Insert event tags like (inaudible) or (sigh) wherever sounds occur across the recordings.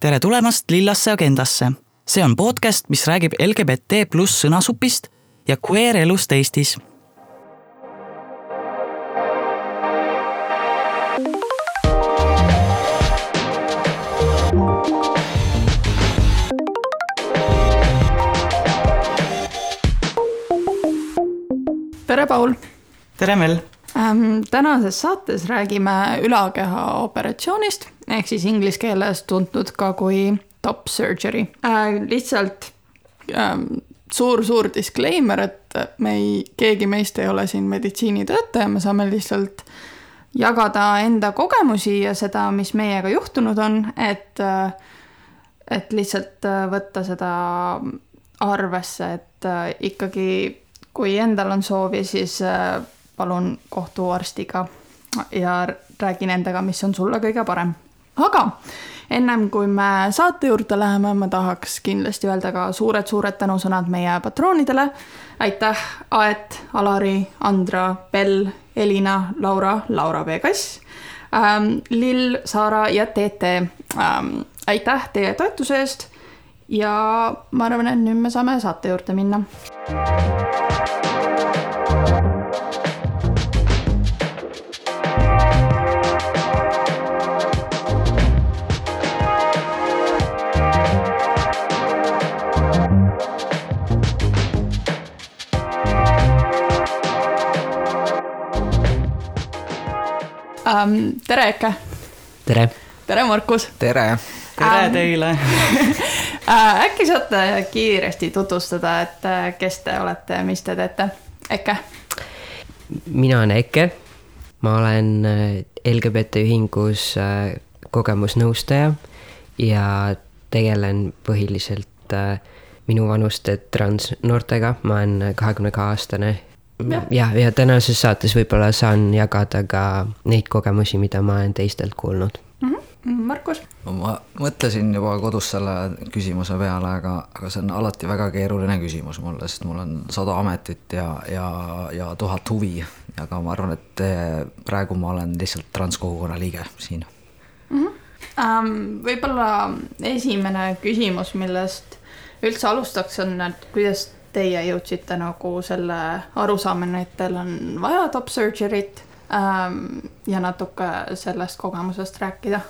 tere tulemast Lillasse agendasse. see on podcast, mis räägib LGBT pluss sõnasupist ja queer elust Eestis. tere, Paul tere, Mel ähm,. tänases saates räägime ülakeha operatsioonist ehk siis inglise keeles tuntud ka kui top surgery äh,. lihtsalt suur-suur ähm, disclaimer, et me ei, keegi meist ei ole siin meditsiinitöötaja, me saame lihtsalt jagada enda kogemusi ja seda, mis meiega juhtunud on, et, äh, et lihtsalt äh, võtta seda arvesse, et äh, ikkagi kui endal on soovi, siis palun kohtu arstiga ja räägi nendega, mis on sulle kõige parem. Aga ennem kui me saate juurde läheme, ma tahaks kindlasti öelda ka suured-suured tänusõnad meie patroonidele. aitäh, Aet, Alari, Andra, Bell, Elina, Laura, Laura V Kass ähm,, Lill, Saara ja Teete ähm,. aitäh teie toetuse eest ja ma arvan, et nüüd me saame saate juurde minna. Ähm,. tere, Eke. tere. tere, Markus. tere. tere ähm, teile (laughs) äh, äkki saate kiiresti tutvustada, et äh, kes te olete ja mis te teete? Eke. mina olen Eke. ma olen äh, LGBT ühingus kogemusnõustaja ja tegelen põhiliselt minu vanuste transnoortega, ma olen kahekümne kahe aastane jah, ja tänases saates võib-olla saan jagada ka neid kogemusi, mida ma olen teistelt kuulnud mm. -hmm. Markus? ma mõtlesin juba kodus selle küsimuse peale, aga, aga see on alati väga keeruline küsimus mulle, sest mul on sada ametit ja, ja, ja tuhat huvi. aga ma arvan, et eh, praegu ma olen lihtsalt transkogukonna liige siin mm. -hmm. Um, võib-olla esimene küsimus, millest üldse alustaks, on, et kuidas teie jõudsite nagu selle arusaamine, et teil on vaja top surgery't ähm, ja natuke sellest kogemusest rääkida.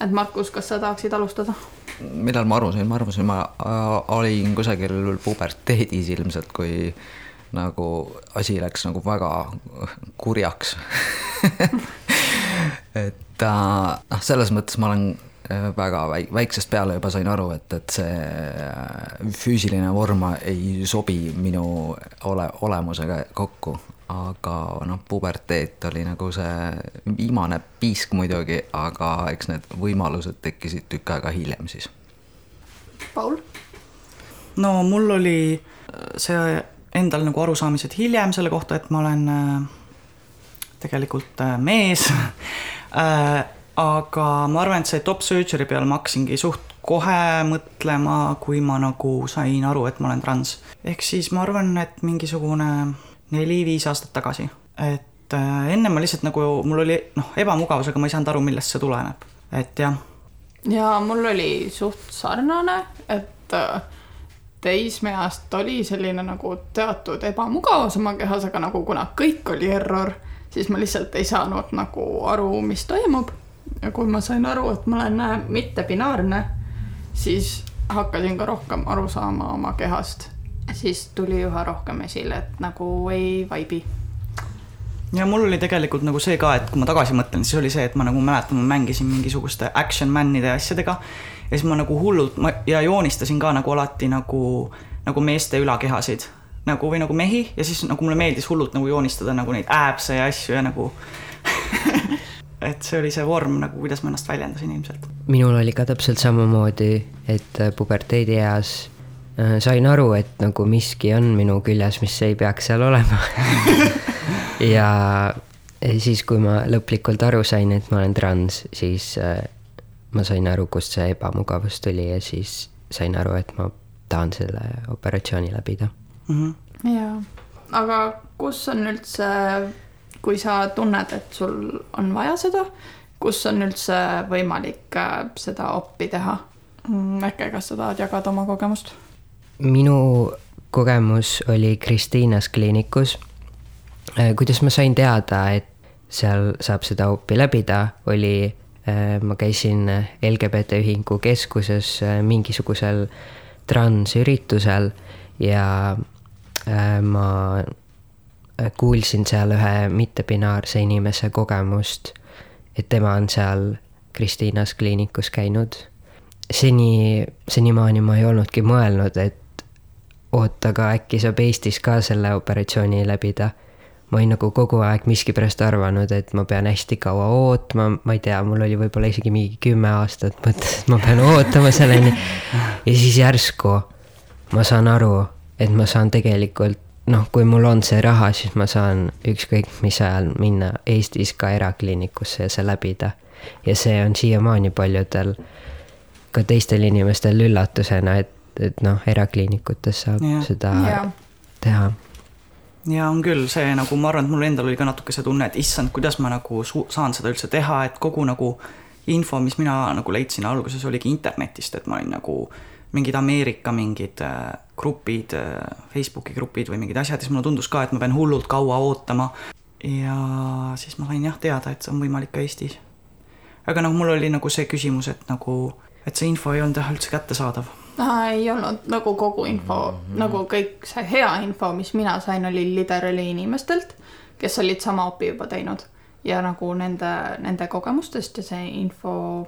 et Markus, kas sa tahaksid alustada? millal ma aru sain, ma arvasin, ma äh, olin kusagil puberteedis ilmselt, kui nagu asi läks nagu väga kurjaks (laughs) et äh, noh, selles mõttes ma olen Äh, väga väiksest peale juba sain aru, et, et see äh, füüsiline vorm ei sobi minu ole, olemusega kokku. aga noh, puberteet oli nagu see viimane piisk muidugi, aga eks need võimalused tekkisid tükk aega hiljem siis. Paul? no mul oli see endal nagu arusaamised hiljem selle kohta, et ma olen äh, tegelikult mees (laughs) aga ma arvan, et see top surgery peale ma hakkasingi suht kohe mõtlema, kui ma nagu sain aru, et ma olen trans. ehk siis ma arvan, et mingisugune neli-viis aastat tagasi. et äh, enne ma lihtsalt nagu, mul oli noh, ebamugavus, aga ma ei saanud aru, millest see tuleneb, et jah. ja mul oli suht sarnane, et äh, teismeeast oli selline nagu teatud ebamugavus oma kehas, aga nagu kuna kõik oli error, siis ma lihtsalt ei saanud nagu aru, mis toimub ja kui ma sain aru, et ma olen äh, mittebinaarne, siis hakkasin ka rohkem aru saama oma kehast. siis tuli üha rohkem esile, et nagu ei vaibi. ja mul oli tegelikult nagu see ka, et kui ma tagasi mõtlen, siis oli see, et ma nagu mäletan, ma mängisin mingisuguste action man'ide ja asjadega. ja siis ma nagu hullult ma ja joonistasin ka nagu alati nagu, nagu meeste ülakehasid nagu või nagu mehi ja siis nagu mulle meeldis hullult nagu joonistada nagu neid ääpse ja asju ja nagu (laughs) et see oli see vorm nagu, kuidas ma ennast väljendasin ilmselt. minul oli ka täpselt samamoodi, et äh, puberteedieas äh, sain aru, et nagu miski on minu küljes, mis ei peaks seal olema (laughs) ja siis, kui ma lõplikult aru sain, et ma olen trans, siis äh, ma sain aru, kust see ebamugavus tuli ja siis sain aru, et ma tahan selle operatsiooni läbida mm. -hmm. jaa, aga kus on üldse kui sa tunned, et sul on vaja seda, kus on üldse võimalik äh, seda oppi teha? mm,. äkki, kas sa tahad jagada oma kogemust? minu kogemus oli Kristiinas kliinikus. Äh, kuidas ma sain teada, et seal saab seda OP-i läbida, oli, äh, ma käisin LGBT ühingu keskuses mingisugusel transüritusel ja ma kuulsin seal ühe mittepinaarse inimese kogemust, et tema on seal Kristiinas kliinikus käinud. seni, senimaani ma ei olnudki mõelnud, et oota, aga äkki saab Eestis ka selle operatsiooni läbida. ma olin nagu kogu aeg miskipärast arvanud, et ma pean hästi kaua ootama, ma ei tea, mul oli võib-olla isegi mingi kümme aastat mõttes, et ma pean ootama selleni. ja siis järsku ma saan aru, et ma saan tegelikult noh, kui mul on see raha, siis ma saan ükskõik mis ajal minna Eestis ka erakliinikusse ja see läbida. ja see on siiamaani paljudel, ka teistel inimestel üllatusena, et et noh, erakliinikutes saab ja. seda ja. teha. ja on küll see nagu ma arvan, et mul endal oli ka natuke see tunne, et issand, kuidas ma nagu saan seda üldse teha, et kogu nagu info, mis mina nagu leidsin alguses, oligi internetist, et ma olin nagu mingid Ameerika mingid äh, grupid äh,, Facebooki grupid või mingid asjad, siis mulle tundus ka, et ma pean hullult kaua ootama. ja siis ma sain jah teada, et see on võimalik ka Eestis. aga noh, mul oli nagu see küsimus, et nagu, et see info ei olnud jah üldse kättesaadav ei olnud nagu kogu info mm, -hmm. nagu kõik see hea info, mis mina sain, oli literally inimestelt, kes olid sama opi juba teinud ja nagu nende, nende kogemustest ja see info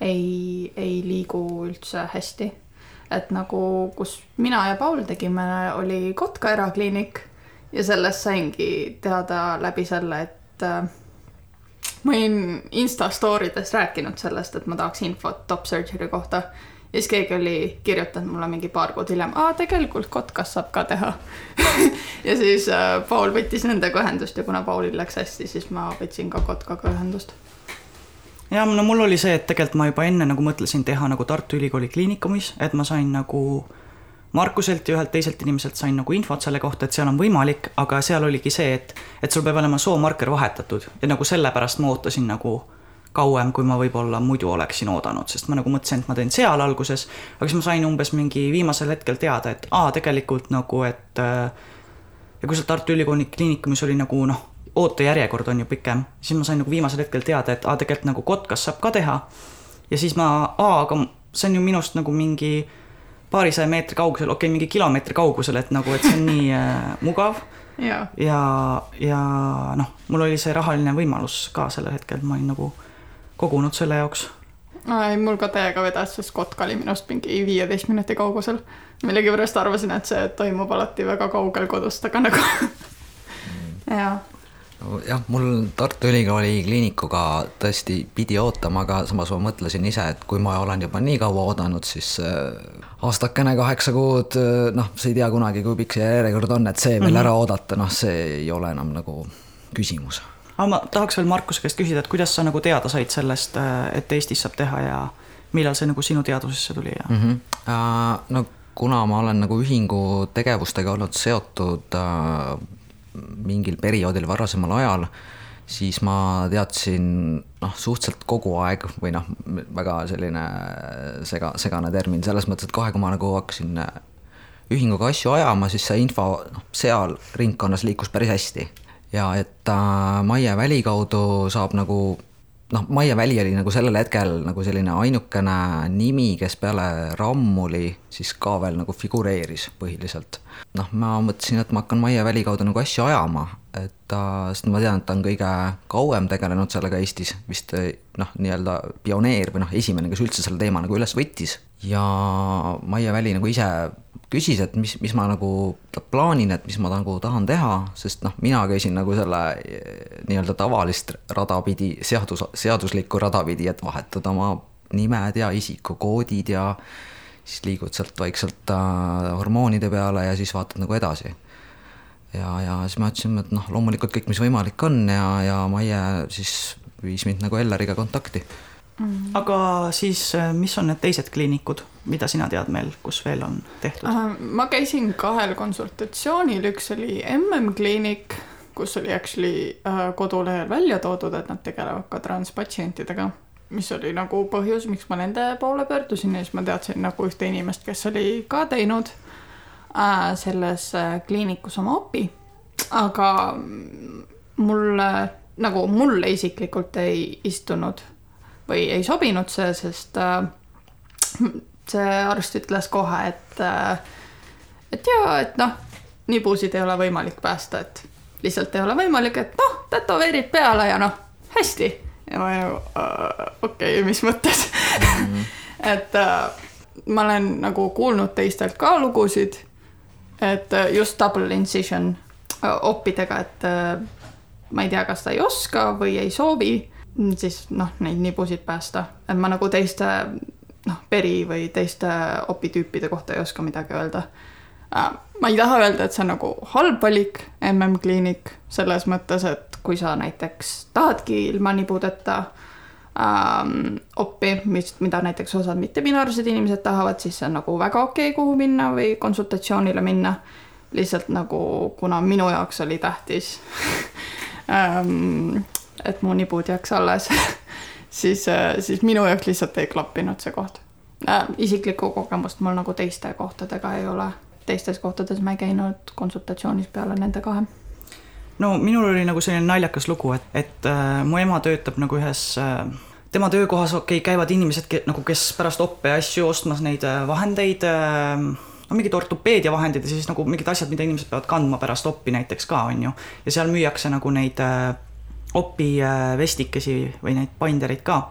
ei, ei liigu üldse hästi. et nagu, kus mina ja Paul tegime, oli Kotka erakliinik ja sellest saingi teada läbi selle, et äh, ma olin Insta story des rääkinud sellest, et ma tahaks infot top surgery kohta ja siis keegi oli kirjutanud mulle mingi paar kuud hiljem, aa tegelikult Kotkas saab ka teha (laughs) ja siis äh, Paul võttis nendega ühendust ja kuna Paulil läks hästi, siis ma võtsin ka Kotkaga ühendust. Ja no mul oli see, et tegelikult ma juba enne nagu mõtlesin teha nagu Tartu Ülikooli Kliinikumis, et ma sain nagu Markuselt ja ühelt teiselt inimeselt sain nagu infot selle kohta, et seal on võimalik, aga seal oligi see, et, et sul peab olema soomarker vahetatud. Ja nagu sellepärast ma ootasin nagu kauem, kui ma võib-olla muidu oleksin oodanud, sest ma nagu mõtlesin, et ma teen seal alguses, aga siis ma sain umbes mingi viimasel hetkel teada, et aa, tegelikult nagu, et äh, ja kui seal Tartu Ülikooli kliinikumis oli nagu noh, ootejärjekord on ju pikem, siis ma sain nagu viimasel hetkel teada, et aa, tegelikult nagu Kotkas saab ka teha. ja siis ma, aa, aga see on ju minust nagu mingi paarisaja meetri kaugusel, okei okay,, mingi kilomeetri kaugusel, et nagu, et see on nii äh, mugav. ja, ja, ja noh, mul oli see rahaline võimalus ka sellel hetkel, ma olin nagu kogunud selle jaoks? ei, mul ka täiega vedas, sest Kotka oli minust mingi viieteist minuti kaugusel. millegipärast arvasin, et see toimub alati väga kaugel kodust, aga nagu (laughs) jaa jah, mul Tartu Ülikooli kliinikuga tõesti pidi ootama, aga samas ma mõtlesin ise, et kui ma olen juba nii kaua oodanud, siis äh, aastakene, kaheksa kuud, äh, noh, sa ei tea kunagi, kui pikk see järjekord on, et see veel mm -hmm. ära oodata, noh, see ei ole enam nagu küsimus aga ma tahaks veel Markuse käest küsida, et kuidas sa nagu teada said sellest, äh, et Eestis saab teha ja millal see nagu sinu teadvusesse tuli ja mm? -hmm. Uh, no kuna ma olen nagu ühingu tegevustega olnud seotud uh, mingil perioodil varasemal ajal, siis ma teadsin noh, suhteliselt kogu aeg või noh, väga selline sega, segane termin selles mõttes, et kohe, kui ma nagu hakkasin ühinguga asju ajama, siis see info noh, seal ringkonnas liikus päris hästi. Ja et äh, Maie Väli kaudu saab nagu noh, Maie Väli oli nagu sellel hetkel nagu selline ainukene nimi, kes peale Rammuli siis ka veel nagu figureeris põhiliselt. noh, ma mõtlesin, et ma hakkan Maie Väli kaudu nagu asju ajama, et äh, sest ma tean, et ta on kõige kauem tegelenud sellega Eestis, vist noh, nii-öelda pioneer või noh, esimene, kes üldse selle teema nagu üles võttis. Ja Maie Väli nagu ise küsis, et mis, mis ma nagu plaanin, et mis ma nagu tahan teha, sest noh, mina käisin nagu selle eh, nii-öelda tavalist rada pidi, seadus, seaduslikku rada pidi, et vahetada oma nimed ja isikukoodid ja siis liigud sealt vaikselt äh, hormoonide peale ja siis vaatad nagu edasi. ja, ja siis ma ütlesin, et noh, loomulikult kõik, mis võimalik on ja, ja Maie siis viis mind nagu Elleriga kontakti mm.. aga siis, äh, mis on need teised kliinikud, mida sina tead meil, kus veel on tehtud uh,? ma käisin kahel konsultatsioonil, üks oli MM kliinik, kus oli actually uh, kodulehel välja toodud, et nad tegelevad ka transpatsientidega mis oli nagu põhjus, miks ma nende poole pöördusin ja siis ma teadsin nagu ühte inimest, kes oli ka teinud äh, selles äh, kliinikus oma opi. aga mulle nagu mulle isiklikult ei istunud või ei sobinud see, sest äh, see arst ütles kohe, et äh, et jaa, et noh, nibusid ei ole võimalik päästa, et lihtsalt ei ole võimalik, et noh, tätoveerid peale ja noh, hästi. ja ma nagu okei okay,, mis mõttes mm. -hmm. (laughs) et ma olen nagu kuulnud teistelt ka lugusid, et just double incision oppidega, et ma ei tea, kas ta ei oska või ei soovi, siis noh, neid nibusid päästa, et ma nagu teiste noh, peri või teiste opitüüpide kohta ei oska midagi öelda Äh, ma ei taha öelda, et see on nagu halb valik, MM-kliinik, selles mõttes, et kui sa näiteks tahadki ilma nibudeta ähm, oppi, mis, mida näiteks osad mittepinaarsed inimesed tahavad, siis see on nagu väga okei okay,, kuhu minna või konsultatsioonile minna. lihtsalt nagu, kuna minu jaoks oli tähtis (laughs) ähm, et mu nibud jääks alles (laughs) siis, äh, siis minu jaoks lihtsalt ei klappinud see koht äh,. isiklikku kogemust mul nagu teiste kohtadega ei ole teistes kohtades ma ei käinud konsultatsioonis peale nende kahe no minul oli nagu selline naljakas lugu, et, et äh, mu ema töötab nagu ühes äh, tema töökohas, okei okay,, käivad inimesed ke, nagu, kes pärast oppe asju ostmas neid äh, vahendeid äh,, no mingid ortopeediavahendid ja siis nagu mingid asjad, mida inimesed peavad kandma pärast oppi näiteks ka, on ju. ja seal müüakse nagu neid äh, opi äh, vestikesi või neid bindereid ka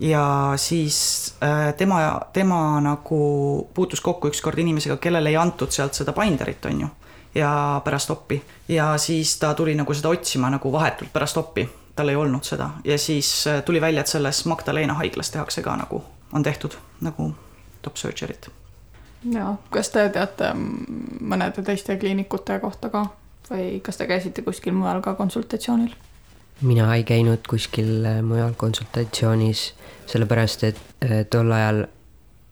ja siis äh, tema, tema nagu puutus kokku ükskord inimesega, kellele ei antud sealt seda binderit, on ju, ja pärast oppi. ja siis ta tuli nagu seda otsima nagu vahetult pärast oppi, tal ei olnud seda ja siis äh, tuli välja, et selles Magdalena haiglas tehakse ka nagu, on tehtud nagu top surgery't. ja kas te teate mõnede teiste kliinikute kohta ka või kas te käisite kuskil mujal ka konsultatsioonil? mina ei käinud kuskil äh, mujal konsultatsioonis, sellepärast et äh, tol ajal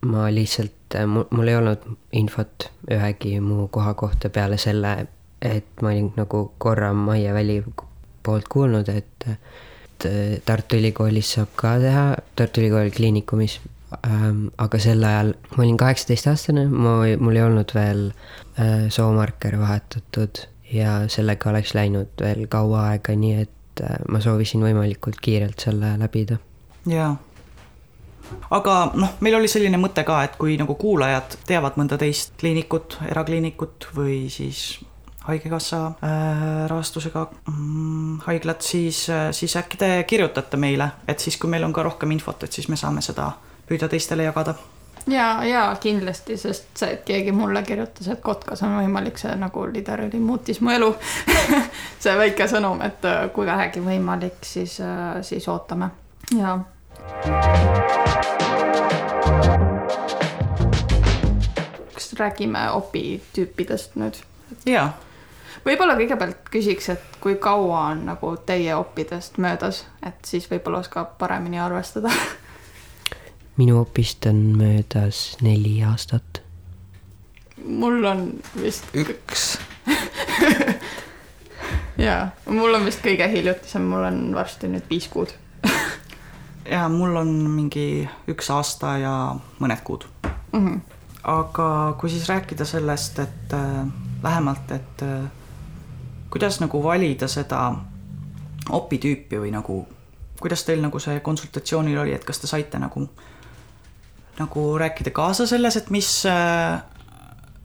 ma lihtsalt, äh, mul ei olnud infot ühegi muu koha kohta peale selle, et ma olin nagu korra Maie Väli poolt kuulnud, et, Tartu Ülikoolis saab ka teha, Tartu Ülikooli kliinikumis ähm,. aga sel ajal ma olin kaheksateistaastane, ma, mul ei olnud veel äh, soomarker vahetatud ja sellega oleks läinud veel kaua aega, nii et äh, ma soovisin võimalikult kiirelt selle läbida. jaa. aga noh, meil oli selline mõte ka, et kui nagu kuulajad teavad mõnda teist kliinikut, erakliinikut või siis haigekassa äh, rahastusega mm, haiglat, siis äh,, siis äkki te kirjutate meile, et siis, kui meil on ka rohkem infot, et siis me saame seda püüda teistele jagada ja, ja kindlasti, sest see, et keegi mulle kirjutas, et Kotkas on võimalik, see nagu literally muutis mu elu (laughs) see väike sõnum, et äh, kui vähegi võimalik, siis, äh, siis ootame ja. kas räägime opitüüpidest nüüd? jaa võib-olla kõigepealt küsiks, et kui kaua on nagu teie oppidest möödas, et siis võib-olla oskab paremini arvestada (laughs) minu opist on möödas neli aastat. mul on vist. üks (laughs) jaa, mul on vist kõige hiljutisem, mul on varsti nüüd viis kuud ja mul on mingi üks aasta ja mõned kuud mm. -hmm. aga kui siis rääkida sellest, et äh, lähemalt, et äh, kuidas nagu valida seda opitüüpi või nagu, kuidas teil nagu see konsultatsioonil oli, et kas te saite nagu äh, nagu rääkida kaasa selles, et mis, äh,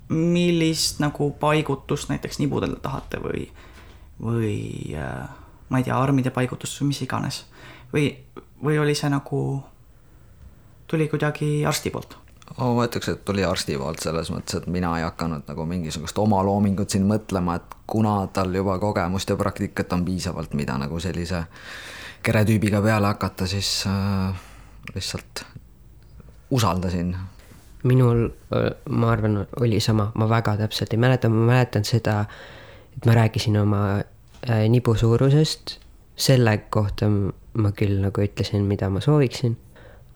millist nagu paigutust näiteks nibudel tahate või, või äh, ma ei tea, armide paigutust või mis iganes. või, või oli see nagu, tuli kuidagi arsti poolt? ma ütleks, et tuli arsti poolt selles mõttes, et mina ei hakanud nagu mingisugust oma loomingut siin mõtlema, et kuna tal juba kogemust ja praktikat on piisavalt, mida nagu sellise keretüübiga peale hakata, siis äh, lihtsalt usaldasin? minul, ma arvan, oli sama, ma väga täpselt ei mäleta, ma mäletan seda, et ma rääkisin oma nibu suurusest, selle kohta ma küll nagu ütlesin, mida ma sooviksin,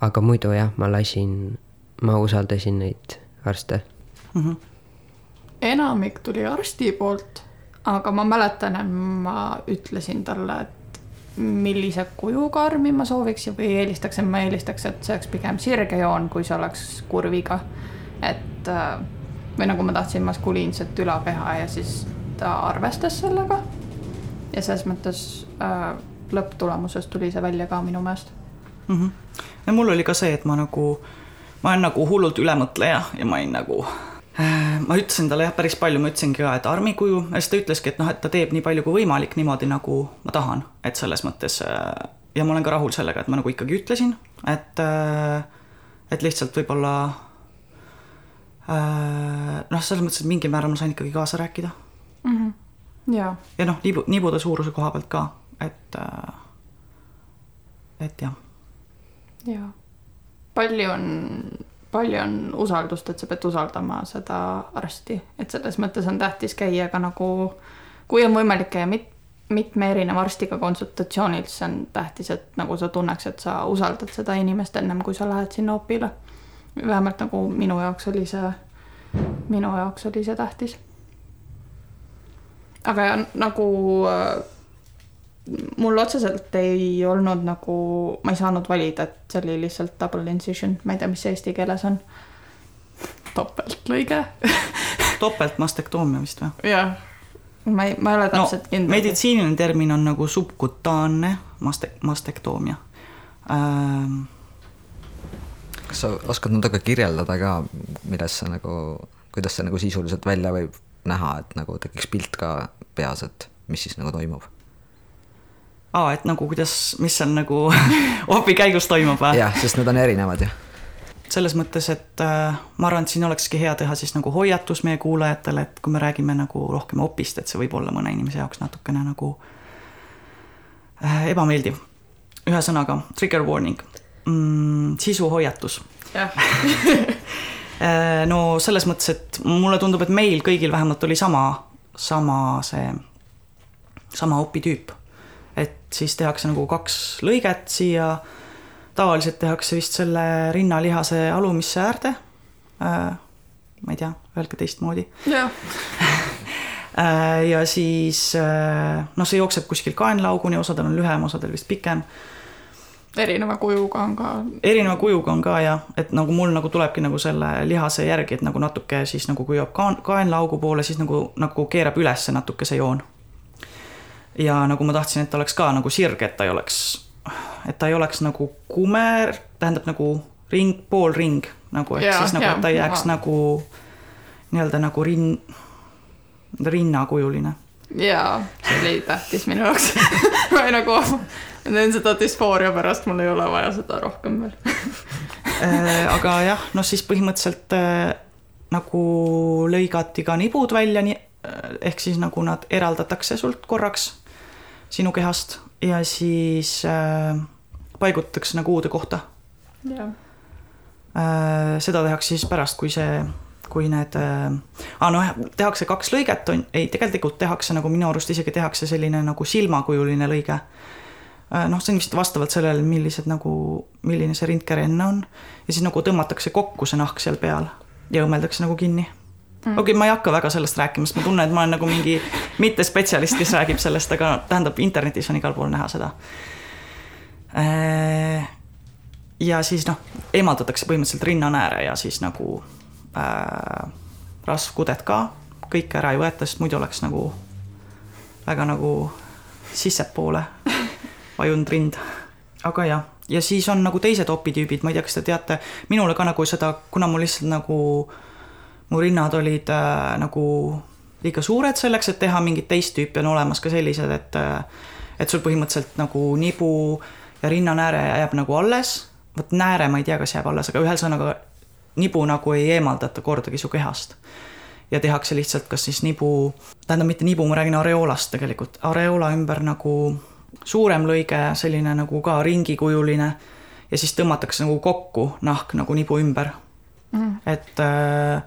aga muidu jah, ma lasin, ma usaldasin neid arste mm. -hmm. enamik tuli arsti poolt, aga ma mäletan, et ma ütlesin talle, et millise kujuga armi ma sooviks või eelistaksin, ma eelistaks, et see oleks pigem sirge joon, kui see oleks kurviga. et äh, või nagu ma tahtsin maskuliinset ülakeha ja siis ta arvestas sellega. ja selles mõttes äh, lõpptulemuses tuli see välja ka minu meelest mm. -hmm. ja mul oli ka see, et ma nagu, ma olen nagu hullult ülemõtleja ja ma olin nagu ma ütlesin talle jah, päris palju, ma ütlesingi ka, et armi kuju ja siis ta ütleski, et noh, et ta teeb nii palju kui võimalik niimoodi, nagu ma tahan, et selles mõttes äh, ja ma olen ka rahul sellega, et ma nagu ikkagi ütlesin, et, äh, et lihtsalt võib-olla noh, selles mõttes, et mingil määral ma sain ikkagi kaasa rääkida mm. -hmm. ja, ja noh, niibu, niibude suuruse koha pealt ka, et, et jah jaa, palju on, palju on usaldust, et sa pead usaldama seda arsti, et selles mõttes on tähtis käia ka nagu, kui on võimalik käia mit-, mitme erineva arstiga konsultatsioonil, siis on tähtis, et nagu sa tunneks, et sa usaldad seda inimest ennem kui sa lähed sinna opile. vähemalt nagu minu jaoks oli see, minu jaoks oli see tähtis. aga nagu äh, mul otseselt ei olnud nagu, ma ei saanud valida, et see oli lihtsalt double incision, ma ei tea, mis see eesti keeles on. topeltlõige (laughs) topeltmastektoomia vist või? jah, ma ei, ma ei ole täpselt no, kindel. meditsiiniline termin on nagu subkutaanne maste-, mastektoomia ähm.... kas sa oskad natuke kirjeldada ka, milles see nagu, kuidas see nagu sisuliselt välja võib näha, et nagu tekiks pilt ka peas, et mis siis nagu toimub? Aa, et nagu kuidas, mis seal nagu (laughs) opi käigus toimub või? jah, sest need on erinevad ju. selles mõttes, et äh, ma arvan, et siin olekski hea teha siis nagu hoiatus meie kuulajatele, et kui me räägime nagu rohkem opist, et see võib olla mõne inimese jaoks natukene nagu äh, ebameeldiv. ühesõnaga, trigger warning mm,, sisuhoiatus. jah (laughs) äh, no selles mõttes, et mulle tundub, et meil kõigil vähemalt oli sama, sama see, sama opitüüp et siis tehakse nagu kaks lõiget siia. tavaliselt tehakse vist selle rinnalihase alumisse äärde äh,. ma ei tea, öelge teistmoodi. (laughs) äh, ja siis äh, noh, see jookseb kuskil kaenlaauguni, osadel on lühem, osadel vist pikem erineva kujuga on ka. erineva kujuga on ka jah, et nagu mul nagu tulebki nagu selle lihase järgi, et nagu natuke siis nagu kui joob kaan-, kaenlaaugu poole, siis nagu, nagu keerab üles natuke see joon ja nagu ma tahtsin, et ta oleks ka nagu sirge, et ta ei oleks, et ta ei oleks nagu kumer, tähendab nagu ring, poolring nagu ehk ja, siis nagu, et ta ei jääks ja. nagu nii-öelda nagu rin-, rinnakujuline. jaa, see oli tähtis minu jaoks (laughs) ma ei nagu, ma teen seda düsfooria pärast, mul ei ole vaja seda rohkem veel (laughs) äh, aga jah, noh siis põhimõtteliselt äh, nagu lõigati ka nibud välja, nii äh, ehk siis nagu nad eraldatakse sult korraks sinu kehast ja siis äh, paigutatakse nagu uude kohta. Äh, seda tehakse siis pärast, kui see, kui need ah, noh, tehakse kaks lõiget, on, ei, tegelikult tehakse nagu minu arust isegi tehakse selline nagu silmakujuline lõige äh,. noh, see on vist vastavalt sellele, millised nagu, milline see rindkere enne on ja siis nagu tõmmatakse kokku see nahk seal peal ja õmmeldakse nagu kinni. Okei okay,, ma ei hakka väga sellest rääkima, sest ma tunnen, et ma olen nagu mingi mittespetsialist, kes räägib sellest, aga tähendab, internetis on igal pool näha seda. Äh, ja siis noh, eemaldatakse põhimõtteliselt rinnanääre ja siis nagu äh, rasvkudet ka, kõike ära ei võeta, sest muidu oleks nagu väga nagu sissepoole vajunud rind. aga jah, ja siis on nagu teised opitüübid, ma ei tea, kas te teate, minule ka nagu seda, kuna mul lihtsalt nagu äh, mu rinnad olid äh, nagu liiga suured selleks, et teha mingit teist tüüpi, on olemas ka sellised, et äh, et sul põhimõtteliselt nagu nibu ja rinnanääre jääb nagu alles. vot nääre ma ei tea, kas jääb alles, aga ühesõnaga nibu nagu ei eemaldata kordagi su kehast. ja tehakse lihtsalt kas siis nibu, tähendab mitte nibu, ma räägin areoolast tegelikult, areoola ümber nagu suurem lõige, selline nagu ka ringikujuline. ja siis tõmmatakse nagu kokku nahk nagu nibu ümber mm.. et äh,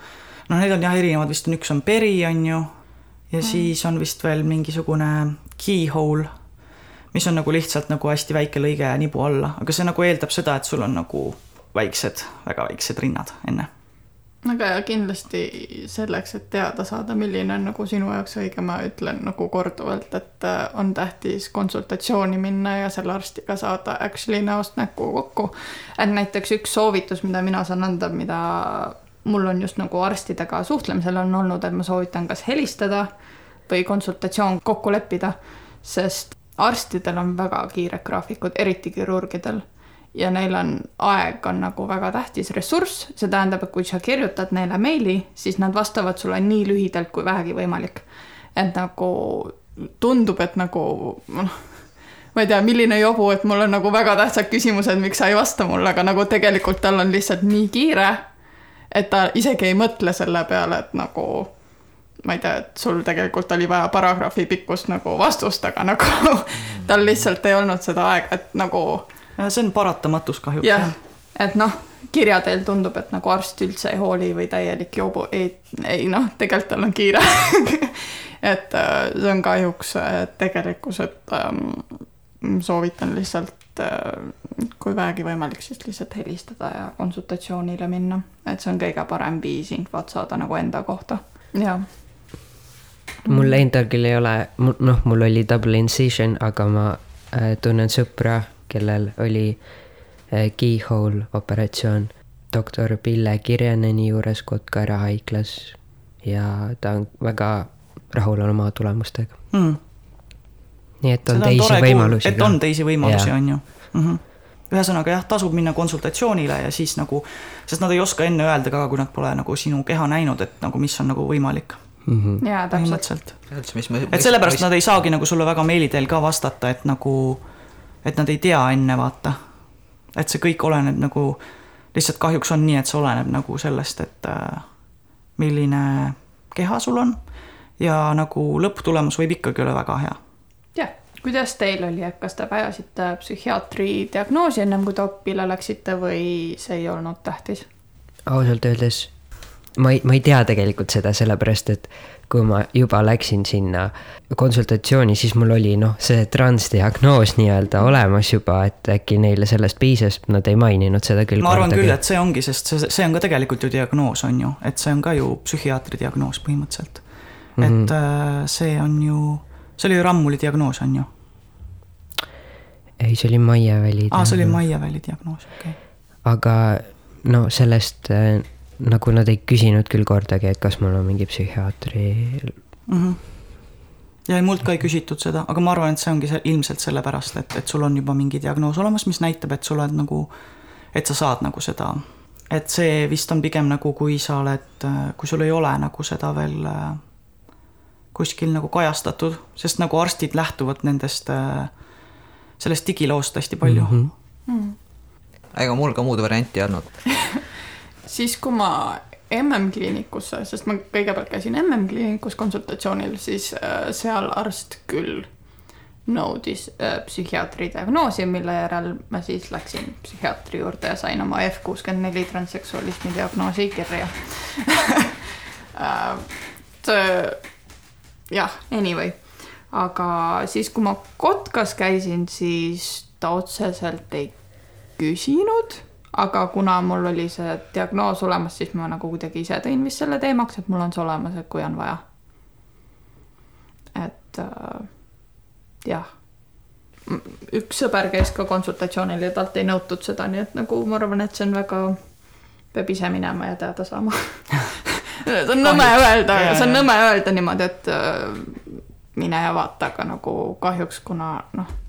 noh, need on jah erinevad, vist on üks on peri, on ju, ja mm. siis on vist veel mingisugune keyhole, mis on nagu lihtsalt nagu hästi väike lõige nibu alla, aga see nagu eeldab seda, et sul on nagu väiksed, väga väiksed rinnad enne aga ja kindlasti selleks, et teada saada, milline on nagu sinu jaoks õige, ma ütlen nagu korduvalt, et äh, on tähtis konsultatsiooni minna ja selle arstiga saada actually näost näkku kokku. et näiteks üks soovitus, mida mina saan anda, mida mul on just nagu arstidega suhtlemisel on olnud, et ma soovitan kas helistada või konsultatsioon kokku leppida, sest arstidel on väga kiired graafikud, eriti kirurgidel ja neil on, aeg on nagu väga tähtis ressurss, see tähendab, et kui sa kirjutad neile meili, siis nad vastavad sulle nii lühidalt kui vähegi võimalik. et nagu tundub, et nagu noh, ma ei tea, milline jobu, et mul on nagu väga tähtsad küsimused, miks sa ei vasta mulle, aga nagu tegelikult tal on lihtsalt nii kiire, et ta isegi ei mõtle selle peale, et nagu ma ei tea, et sul tegelikult oli vaja paragrahvi pikkust nagu vastust, aga nagu (laughs) tal lihtsalt ei olnud seda aega, et nagu see on paratamatus kahjuks. jah, et noh, kirja teel tundub, et nagu arst üldse ei hooli või täielik joobu, ei, ei noh, tegelikult tal on kiire (laughs) et äh, see on kahjuks äh, tegelikkus, et ähm, soovitan lihtsalt äh, kui vähegi võimalik, siis lihtsalt helistada ja konsultatsioonile minna, et see on kõige parem viis infot saada nagu enda kohta, jah mul endal küll ei ole, noh, mul oli double incision, aga ma äh, tunnen sõpra, kellel oli eh, keyhole operatsioon. Doktor Pille Kirjaneni juures Kotka haiglas ja ta on väga rahul oma tulemustega. Mm.. nii et on Seda teisi on võimalusi. et on teisi võimalusi, on ju. Mm. -hmm ühesõnaga jah, tasub minna konsultatsioonile ja siis nagu, sest nad ei oska enne öelda ka, kui nad pole nagu sinu keha näinud, et nagu mis on nagu võimalik mm. -hmm. jaa, täpselt. et sellepärast nad ei saagi nagu sulle väga meili teel ka vastata, et nagu et nad ei tea enne, vaata. et see kõik oleneb nagu, lihtsalt kahjuks on nii, et see oleneb nagu sellest, et äh, milline keha sul on ja nagu lõpptulemus võib ikkagi olla väga hea. Kuidas teil oli, et kas te vajasite psühhiaatri diagnoosi ennem kui TOP-ile läksite või see ei olnud tähtis? ausalt öeldes ma ei, ma ei tea tegelikult seda, sellepärast et kui ma juba läksin sinna konsultatsiooni, siis mul oli noh, see transdiagnoos nii-öelda olemas juba, et äkki neile sellest piisas, nad ei maininud seda küll. ma arvan kordagi. küll, et see ongi, sest see, see on ka tegelikult ju diagnoos, on ju, et see on ka ju psühhiaatri diagnoos põhimõtteliselt. et mm -hmm. see on ju, see oli Rammuli diagnoos, on ju? ei, see oli Maiaväli. aa, see oli Maiaväli diagnoos, okei okay.. aga no sellest äh, nagu nad ei küsinud küll kordagi, et kas mul on mingi psühhiaatri mm. -hmm. ja ei, mult ka ei küsitud seda, aga ma arvan, et see ongi see ilmselt sellepärast, et, et sul on juba mingi diagnoos olemas, mis näitab, et sa oled nagu, et sa saad nagu seda, et see vist on pigem nagu, kui sa oled, kui sul ei ole nagu seda veel äh, kuskil nagu kajastatud, sest nagu arstid lähtuvad nendest, äh, sellest digiloost hästi palju mm. -hmm. Mm. ega mul ka muud varianti ei olnud (laughs) siis, kui ma MM-kliinikusse, sest ma kõigepealt käisin MM-kliinikus konsultatsioonil, siis äh, seal arst küll nõudis äh, psühhiaatri diagnoosi, mille järel ma siis läksin psühhiaatri juurde ja sain oma F kuuskümmend neli transseksualismi diagnoosi kirja (laughs) äh, jah, anyway, aga siis, kui ma Kotkas käisin, siis ta otseselt ei küsinud aga kuna mul oli see diagnoos olemas, siis ma nagu kuidagi ise tõin vist selle teemaks, et mul on see olemas, et kui on vaja. et äh, jah, üks sõber käis ka konsultatsioonil ja talt ei nõutud seda, nii et nagu ma arvan, et see on väga, peab ise minema ja teada saama (laughs) see on nõme öelda, see on nõme öelda niimoodi, et äh, mine ja vaata, aga nagu kahjuks, kuna noh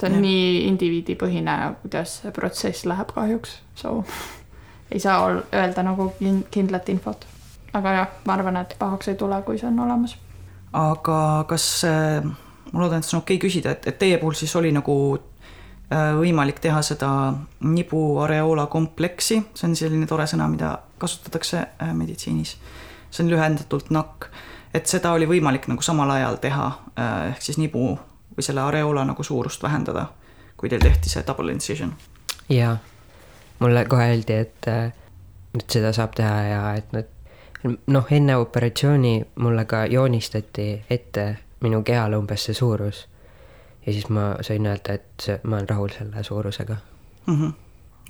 ta on ja. nii indiviidipõhine, kuidas see protsess läheb kahjuks, so (laughs) ei saa öelda nagu kindlat infot. aga jah, ma arvan, et pahaks ei tule, kui see on olemas. aga kas, ma loodan, et see on okei okay küsida, et, et teie puhul siis oli nagu äh, võimalik teha seda nibu areoola kompleksi, see on selline tore sõna, mida kasutatakse äh, meditsiinis. see on lühendatult nakk, et seda oli võimalik nagu samal ajal teha, äh, ehk siis nibu või selle areoola nagu suurust vähendada, kui teil tehti see double incision? jaa, mulle kohe öeldi, et nüüd äh, seda saab teha ja et nad noh, enne operatsiooni mulle ka joonistati ette minu kehale umbes see suurus. ja siis ma sain öelda, et see, ma olen rahul selle suurusega -hmm..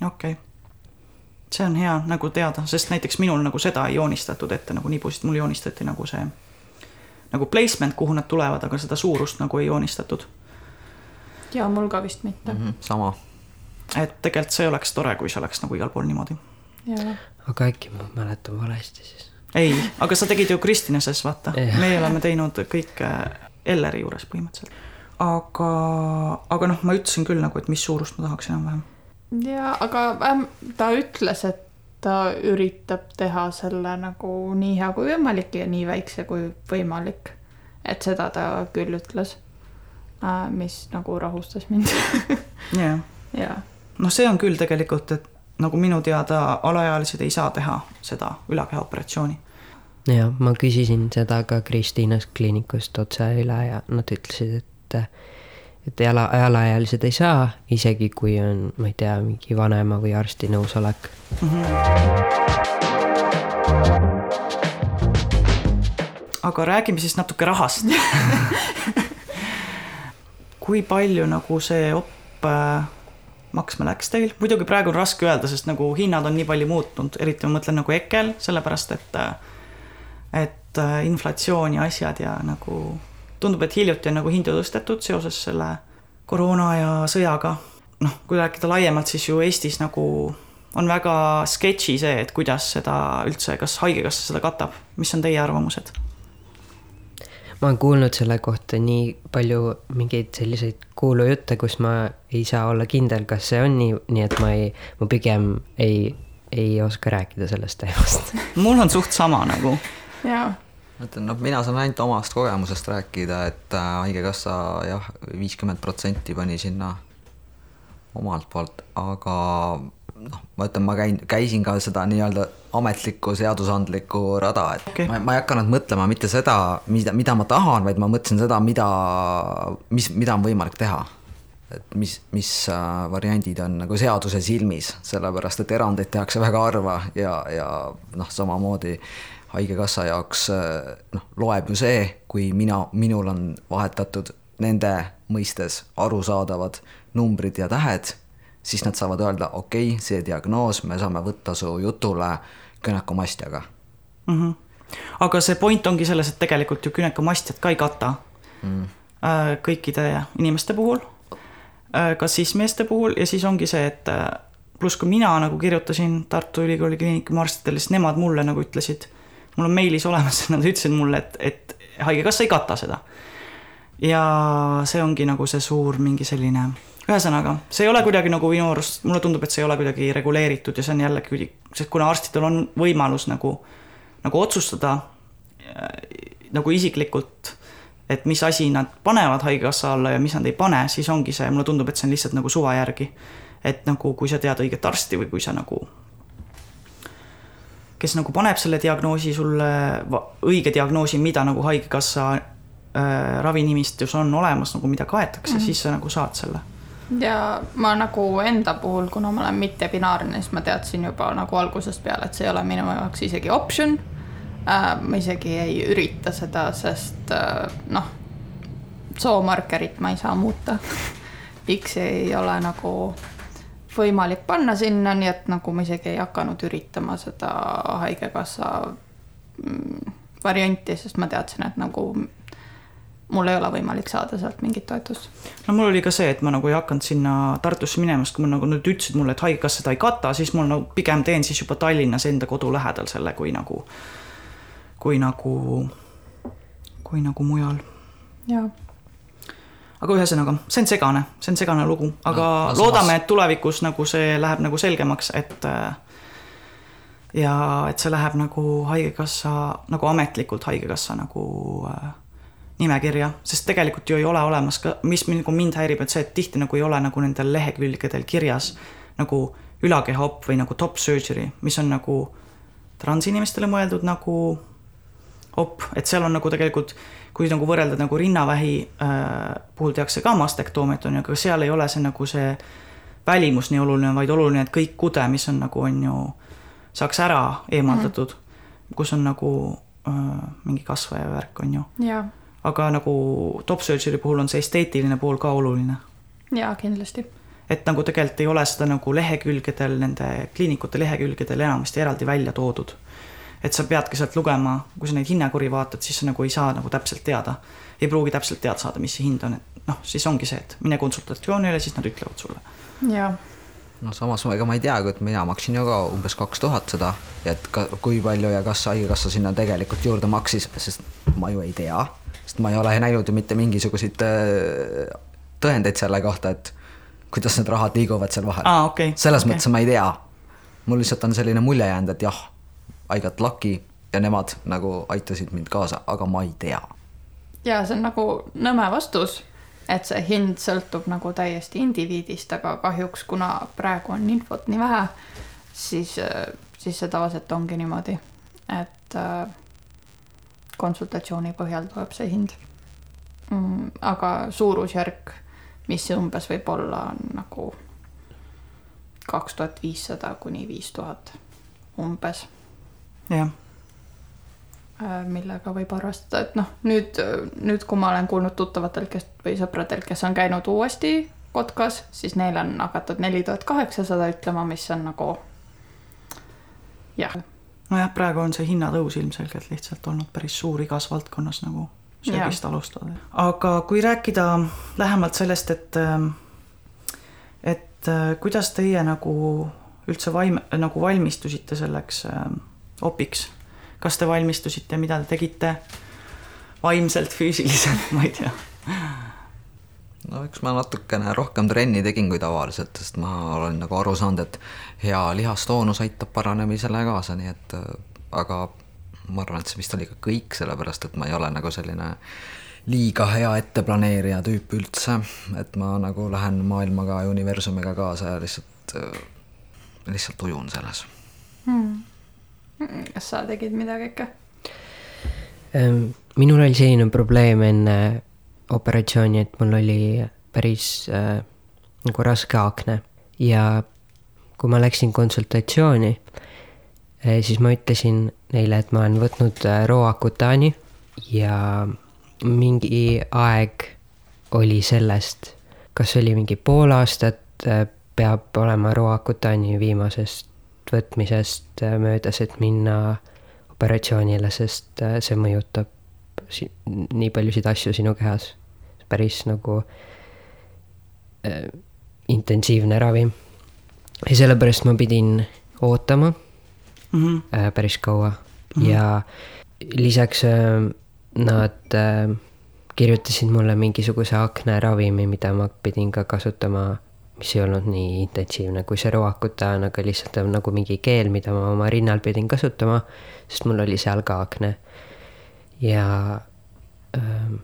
okei. See on hea nagu teada, sest näiteks minul nagu seda ei joonistatud ette nagu nibusid, mul joonistati nagu see nagu placement, kuhu nad tulevad, aga seda suurust nagu ei joonistatud. ja mul ka vist mitte mm. -hmm, sama. et tegelikult see oleks tore, kui see oleks nagu igal pool niimoodi. aga äkki ma mäletan valesti siis? ei, aga sa tegid ju Kristinases, vaata, meie oleme teinud kõike Elleri juures põhimõtteliselt. aga, aga noh, ma ütlesin küll nagu, et mis suurust ma tahaks enam-vähem. Ja, aga ähm, ta ütles, et ta üritab teha selle nagu nii hea kui võimalik ja nii väikse kui võimalik. et seda ta küll ütles, äh, mis nagu rahustas mind. (laughs) jah. jah. noh, see on küll tegelikult, et nagu minu teada alaealised ei saa teha seda ülakehaoperatsiooni. jah, ma küsisin seda ka Kristiinas kliinikust otse üle ja nad ütlesid, et et ala, alaealised ei saa, isegi kui on, ma ei tea, mingi vanema või arsti nõusolek mm. -hmm. aga räägime siis natuke rahast (laughs) kui palju nagu see op äh, maksma läks teil, muidugi praegu on raske öelda, sest nagu hinnad on nii palju muutunud, eriti ma mõtlen nagu EKL, sellepärast et et äh, inflatsioon ja asjad ja nagu tundub, et hiljuti on nagu hindu tõstetud seoses selle koroona ja sõjaga. noh, kui rääkida laiemalt, siis ju Eestis nagu on väga sketši see, et kuidas seda üldse, kas Haigekassa seda katab, mis on teie arvamused? ma olen kuulnud selle kohta nii palju mingeid selliseid kuulujutte, kus ma ei saa olla kindel, kas see on nii, nii et ma ei, ma pigem ei, ei oska rääkida sellest teemast mul on suht sama nagu. jaa ütlen, noh, mina saan ainult omast kogemusest rääkida, et äh, Haigekassa jah, viiskümmend protsenti pani sinna omalt poolt, aga noh, ma ütlen, ma käin, käisin ka seda nii-öelda ametlikku seadusandlikku rada, et okay. ma, ma ei hakanud mõtlema mitte seda, mida, mida ma tahan, vaid ma mõtlesin seda, mida, mis, mida on võimalik teha. et mis, mis äh, variandid on nagu seaduse silmis, sellepärast et erandeid tehakse väga harva ja, ja noh, samamoodi haigekassa jaoks äh, noh, loeb ju see, kui mina, minul on vahetatud nende mõistes arusaadavad numbrid ja tähed, siis nad saavad öelda, okei okay,, see diagnoos, me saame võtta su jutule künekomastjaga mm. -hmm. aga see point ongi selles, et tegelikult ju künekomastjat ka ei kata mm. kõikide inimeste puhul, äh, ka siis meeste puhul ja siis ongi see, et pluss kui mina nagu kirjutasin Tartu Ülikooli Kliinikumi arstidele, siis nemad mulle nagu ütlesid mul on meilis olemas, (laughs) nad ütlesid mulle, et, et haigekassa ei kata seda. ja see ongi nagu see suur mingi selline, ühesõnaga, see ei ole kuidagi nagu minu arust, mulle tundub, et see ei ole kuidagi reguleeritud ja see on jällegi, sest kuna arstidel on võimalus nagu, nagu otsustada äh, nagu isiklikult, et mis asi nad panevad haigekassa alla ja mis nad ei pane, siis ongi see, mulle tundub, et see on lihtsalt nagu suva järgi. et nagu, kui sa tead õiget arsti või kui sa nagu kes nagu paneb selle diagnoosi sulle, õige diagnoosi, mida nagu Haigekassa äh, ravinimistus on olemas, nagu mida kaetakse mm, -hmm. siis sa nagu saad selle. ja ma nagu enda puhul, kuna ma olen mittebinaarne, siis ma teadsin juba nagu algusest peale, et see ei ole minu jaoks isegi optsioon äh,. ma isegi ei ürita seda, sest äh, noh, soomarkerit ma ei saa muuta (laughs) X ei ole nagu võimalik panna sinna, nii et nagu ma isegi ei hakanud üritama seda Haigekassa mm, varianti, sest ma teadsin, et nagu mul ei ole võimalik saada sealt mingit toetust. no mul oli ka see, et ma nagu ei hakanud sinna Tartusse minema, sest kui nagu nad ütlesid mulle, et Haigekassa seda ei kata, siis mul nagu pigem teen siis juba Tallinnas enda kodu lähedal selle, kui nagu, kui nagu, kui nagu mujal. jaa aga ühesõnaga, see on segane, see on segane lugu, aga no, loodame, et tulevikus nagu see läheb nagu selgemaks, et äh, ja et see läheb nagu Haigekassa, nagu ametlikult Haigekassa nagu äh, nimekirja, sest tegelikult ju ei ole olemas ka, mis nagu mind häirib, et see, et tihti nagu ei ole nagu nendel lehekülgedel kirjas nagu ülakehaop või nagu top surgery, mis on nagu transinimestele mõeldud nagu op, et seal on nagu tegelikult kui nagu võrrelda nagu rinnavähi äh, puhul tehakse ka ju, aga seal ei ole see nagu see välimus nii oluline, vaid oluline, et kõik kude, mis on nagu on ju, saaks ära eemaldatud mm, -hmm. kus on nagu äh, mingi kasvaja värk on ju. aga nagu top surgery puhul on see esteetiline pool ka oluline. jaa, kindlasti. et nagu tegelikult ei ole seda nagu lehekülgedel, nende kliinikute lehekülgedel enamasti eraldi välja toodud. Et sa peadki sealt lugema, kui sa neid hinnakuri vaatad, siis sa nagu ei saa nagu täpselt teada. ei pruugi täpselt teada saada, mis see hind on, et noh, siis ongi see, et mine konsultatsioonile, siis nad ütlevad sulle. jah no samas ega ma ei teagi, et mina maksin ju ka umbes kaks tuhat seda, et ka, kui palju ja kas Haigekassa sinna tegelikult juurde maksis, sest ma ju ei tea, sest ma ei ole näinud ju mitte mingisuguseid äh, tõendeid selle kohta, et kuidas need rahad liiguvad seal vahel ah,. Okay, selles okay. mõttes ma ei tea. mul lihtsalt on selline mulje jäänud, et jah, I got lucky ja nemad nagu aitasid mind kaasa, aga ma ei tea. ja see on nagu nõme vastus et see hind sõltub nagu täiesti indiviidist, aga kahjuks, kuna praegu on infot nii vähe, siis, siis see tavaliselt ongi niimoodi, et äh, konsultatsiooni põhjal tuleb see hind mm,. aga suurusjärk, mis see umbes võib olla, on nagu kaks tuhat viissada kuni viis tuhat umbes. Jah Äh, millega võib arvestada, et noh, nüüd, nüüd, kui ma olen kuulnud tuttavatelt, kes või sõpradelt, kes on käinud uuesti Kotkas, siis neil on hakatud neli tuhat kaheksasada ütlema, mis on nagu jah. nojah, praegu on see hinnatõus ilmselgelt lihtsalt olnud päris suur igas valdkonnas nagu söögist alustada. aga kui rääkida lähemalt sellest, et et äh, kuidas teie nagu üldse vaim-, nagu valmistusite selleks äh, opiks. Kas te valmistusite, mida te tegite? Vaimselt, füüsiliselt, ma ei tea. no eks ma natukene rohkem trenni tegin kui tavaliselt, sest ma olen nagu aru saanud, et hea lihastoonus aitab paranemisele kaasa, nii et aga ma arvan, et see vist oli ka kõik, sellepärast et ma ei ole nagu selline liiga hea etteplaneerija tüüp üldse, et ma nagu lähen maailmaga ja universumiga kaasa ja lihtsalt, lihtsalt ujun selles. Hmm kas sa tegid midagi ikka? Minul oli selline probleem enne operatsiooni, et mul oli päris äh, nagu raske akne ja kui ma läksin konsultatsiooni äh,, siis ma ütlesin neile, et ma olen võtnud äh, Roacutani ja mingi aeg oli sellest, kas oli mingi pool aastat äh, peab olema Roacutani viimasest võtmisest möödas, et minna operatsioonile, sest äh, see mõjutab si-, nii paljusid asju sinu kehas. päris nagu äh, intensiivne ravim. ja sellepärast ma pidin ootama mm -hmm. äh, päris kaua mm -hmm. ja lisaks äh, nad äh, kirjutasid mulle mingisuguse akneravimi, mida ma pidin ka kasutama mis ei olnud nii intensiivne kui see Roacutan, aga lihtsalt on nagu mingi keel, mida ma oma rinnal pidin kasutama, sest mul oli seal ka akne. ja ähm,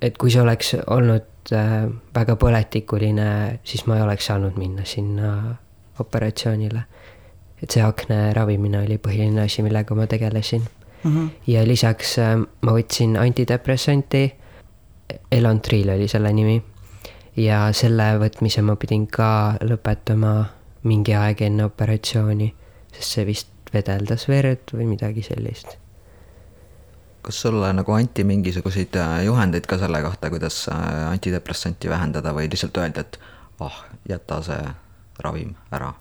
et kui see oleks olnud äh, väga põletikuline, siis ma ei oleks saanud minna sinna operatsioonile. et see akne ravimine oli põhiline asi, millega ma tegelesin mm. -hmm. ja lisaks äh, ma võtsin antidepressanti, Elantril oli selle nimi ja selle võtmise ma pidin ka lõpetama mingi aeg enne operatsiooni, sest see vist vedeldas verd või midagi sellist. kas sulle nagu anti mingisuguseid äh, juhendeid ka selle kohta, kuidas äh, antidepressanti vähendada või lihtsalt öeldi, et ah oh,, jäta see ravim ära?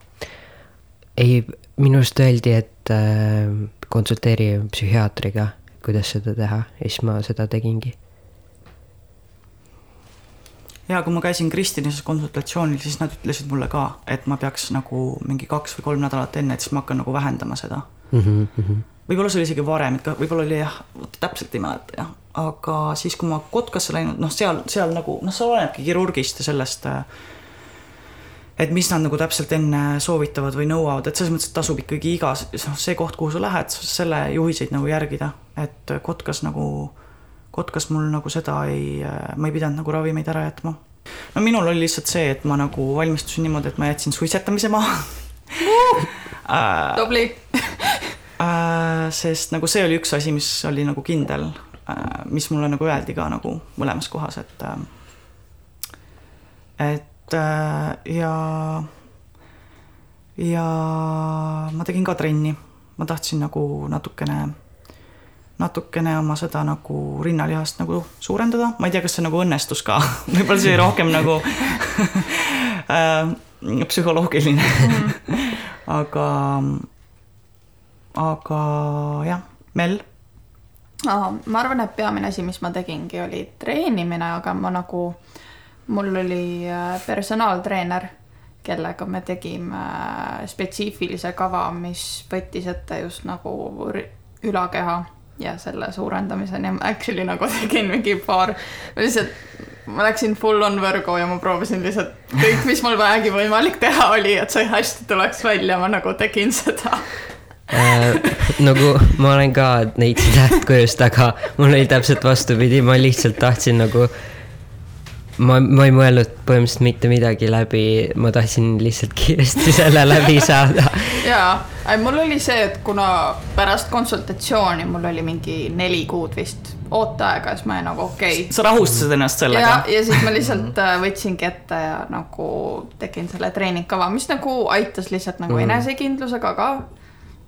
ei, minu arust öeldi, et äh, konsulteeri psühhiaatriga, kuidas seda teha ja siis ma seda tegingi ja kui ma käisin Kristinises konsultatsioonil, siis nad ütlesid mulle ka, et ma peaks nagu mingi kaks või kolm nädalat enne, et siis ma hakkan nagu vähendama seda mm. -hmm. võib-olla see oli isegi varem, et ka võib-olla oli jah, täpselt ei mäleta jah, aga siis, kui ma Kotkasse läinud, noh, seal, seal nagu noh, see olenebki kirurgist ja sellest et mis nad nagu täpselt enne soovitavad või nõuavad, et selles mõttes, tasub ikkagi igas, noh, see koht, kuhu sa lähed, selle juhiseid nagu järgida, et Kotkas nagu Kotkas mul nagu seda ei, ma ei pidanud nagu ravimeid ära jätma. no minul oli lihtsalt see, et ma nagu valmistusin niimoodi, et ma jätsin suitsetamise maha uh,. tubli uh, (laughs) sest nagu see oli üks asi, mis oli nagu kindel mis mulle nagu öeldi ka nagu mõlemas kohas, et et ja ja ma tegin ka trenni, ma tahtsin nagu natukene natukene oma seda nagu rinnalihast nagu suurendada, ma ei tea, kas see nagu õnnestus ka. (laughs) Võib-olla see oli rohkem nagu (laughs) äh, psühholoogiline. (laughs) Aga, aga jah, Mel? Aa, ma arvan, et peamine asi, mis ma tegingi, oli treenimine, aga ma nagu, mul oli äh, personaaltreener, kellega me tegime äh, spetsiifilise kava, mis võttis ette just nagu ülakeha ja selle suurendamiseni ja ma actually nagu tegin mingi paar, lihtsalt ma läksin full on võrgu ja ma proovisin lihtsalt kõik, mis mul vähegi võimalik teha oli, et see hästi tuleks välja, ma nagu tegin seda äh, nagu ma olen ka neid tähtkujust, aga mul oli täpselt vastupidi, ma lihtsalt tahtsin nagu. ma, ma ei mõelnud põhimõtteliselt mitte midagi läbi, ma tahtsin lihtsalt kiiresti selle läbi saada. Jaa, mul oli see, et kuna pärast konsultatsiooni mul oli mingi neli kuud vist ooteaega, siis ma olin nagu okei okay.. sa rahustasid ennast sellega? ja, ja siis ma (laughs) lihtsalt äh, võtsingi ette ja nagu tegin selle treeningkava, mis nagu aitas lihtsalt nagu mm. enesekindlusega ka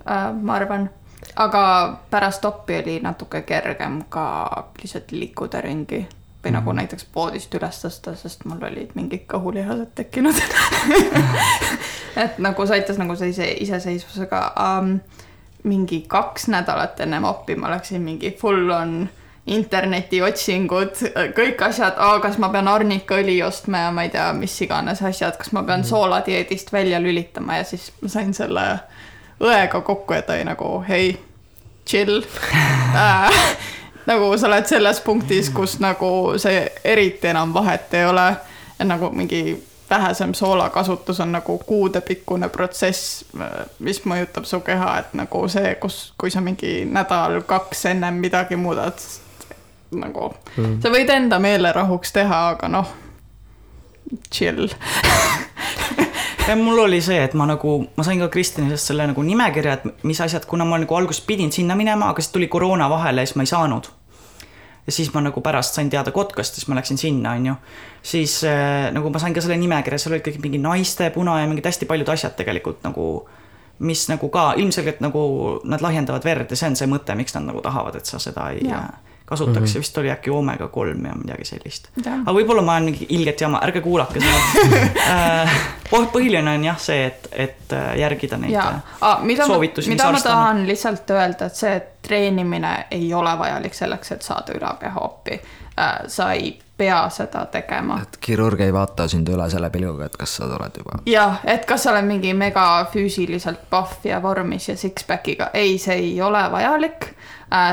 Äh, ma arvan. aga pärast oppi oli natuke kergem ka lihtsalt liikuda ringi või nagu mhm. näiteks poodist üles tõsta, sest mul olid mingid kõhulihased tekkinud (laughs) et nagu see aitas nagu sellise iseseisvusega um,. mingi kaks nädalat ennem oppi ma läksin mingi full on internetiotsingud, kõik asjad, kas ma pean arnikaõli ostma ja ma ei tea, mis iganes asjad, kas ma pean mhm. sooladieedist välja lülitama ja siis ma sain selle õega kokku ja ta oli nagu hei, chill (laughs) äh, nagu sa oled selles punktis, kus nagu see eriti enam vahet ei ole. nagu mingi vähesem soolakasutus on nagu kuudepikkune protsess, mis mõjutab su keha, et nagu see, kus, kui sa mingi nädal-kaks ennem midagi muudad, nagu mm. sa võid enda meelerahuks teha, aga noh, chill (laughs) ja mul oli see, et ma nagu, ma sain ka Kristjanist selle nagu nimekirja, et mis asjad, kuna ma nagu alguses pidin sinna minema, aga siis tuli koroona vahele ja siis ma ei saanud. ja siis ma nagu pärast sain teada Kotkast, siis ma läksin sinna, on ju. siis äh, nagu ma sain ka selle nimekirja, seal olid kõik mingi naiste, puna ja mingid hästi paljud asjad tegelikult nagu mis nagu ka ilmselgelt nagu nad lahjendavad verd ja see on see mõte, miks nad nagu tahavad, et sa seda ei ja kasutatakse mm, -hmm. vist oli äkki oomega kolm ja midagi sellist. aga võib-olla ma olen mingi ilget jama, ärge kuulake seda (laughs) äh, põhiline on jah see, et, et äh, järgida neid ja. Äh, ah, mida soovitusi. mida ma tahan lihtsalt öelda, et see et treenimine ei ole vajalik selleks, et saada ülakehaoppi. sa ei pea seda tegema. et kirurg ei vaata sind üle selle pilguga, et kas sa tuled juba. jah, et kas sa oled mingi mega füüsiliselt pahv ja vormis ja six-pack'iga, ei, see ei ole vajalik.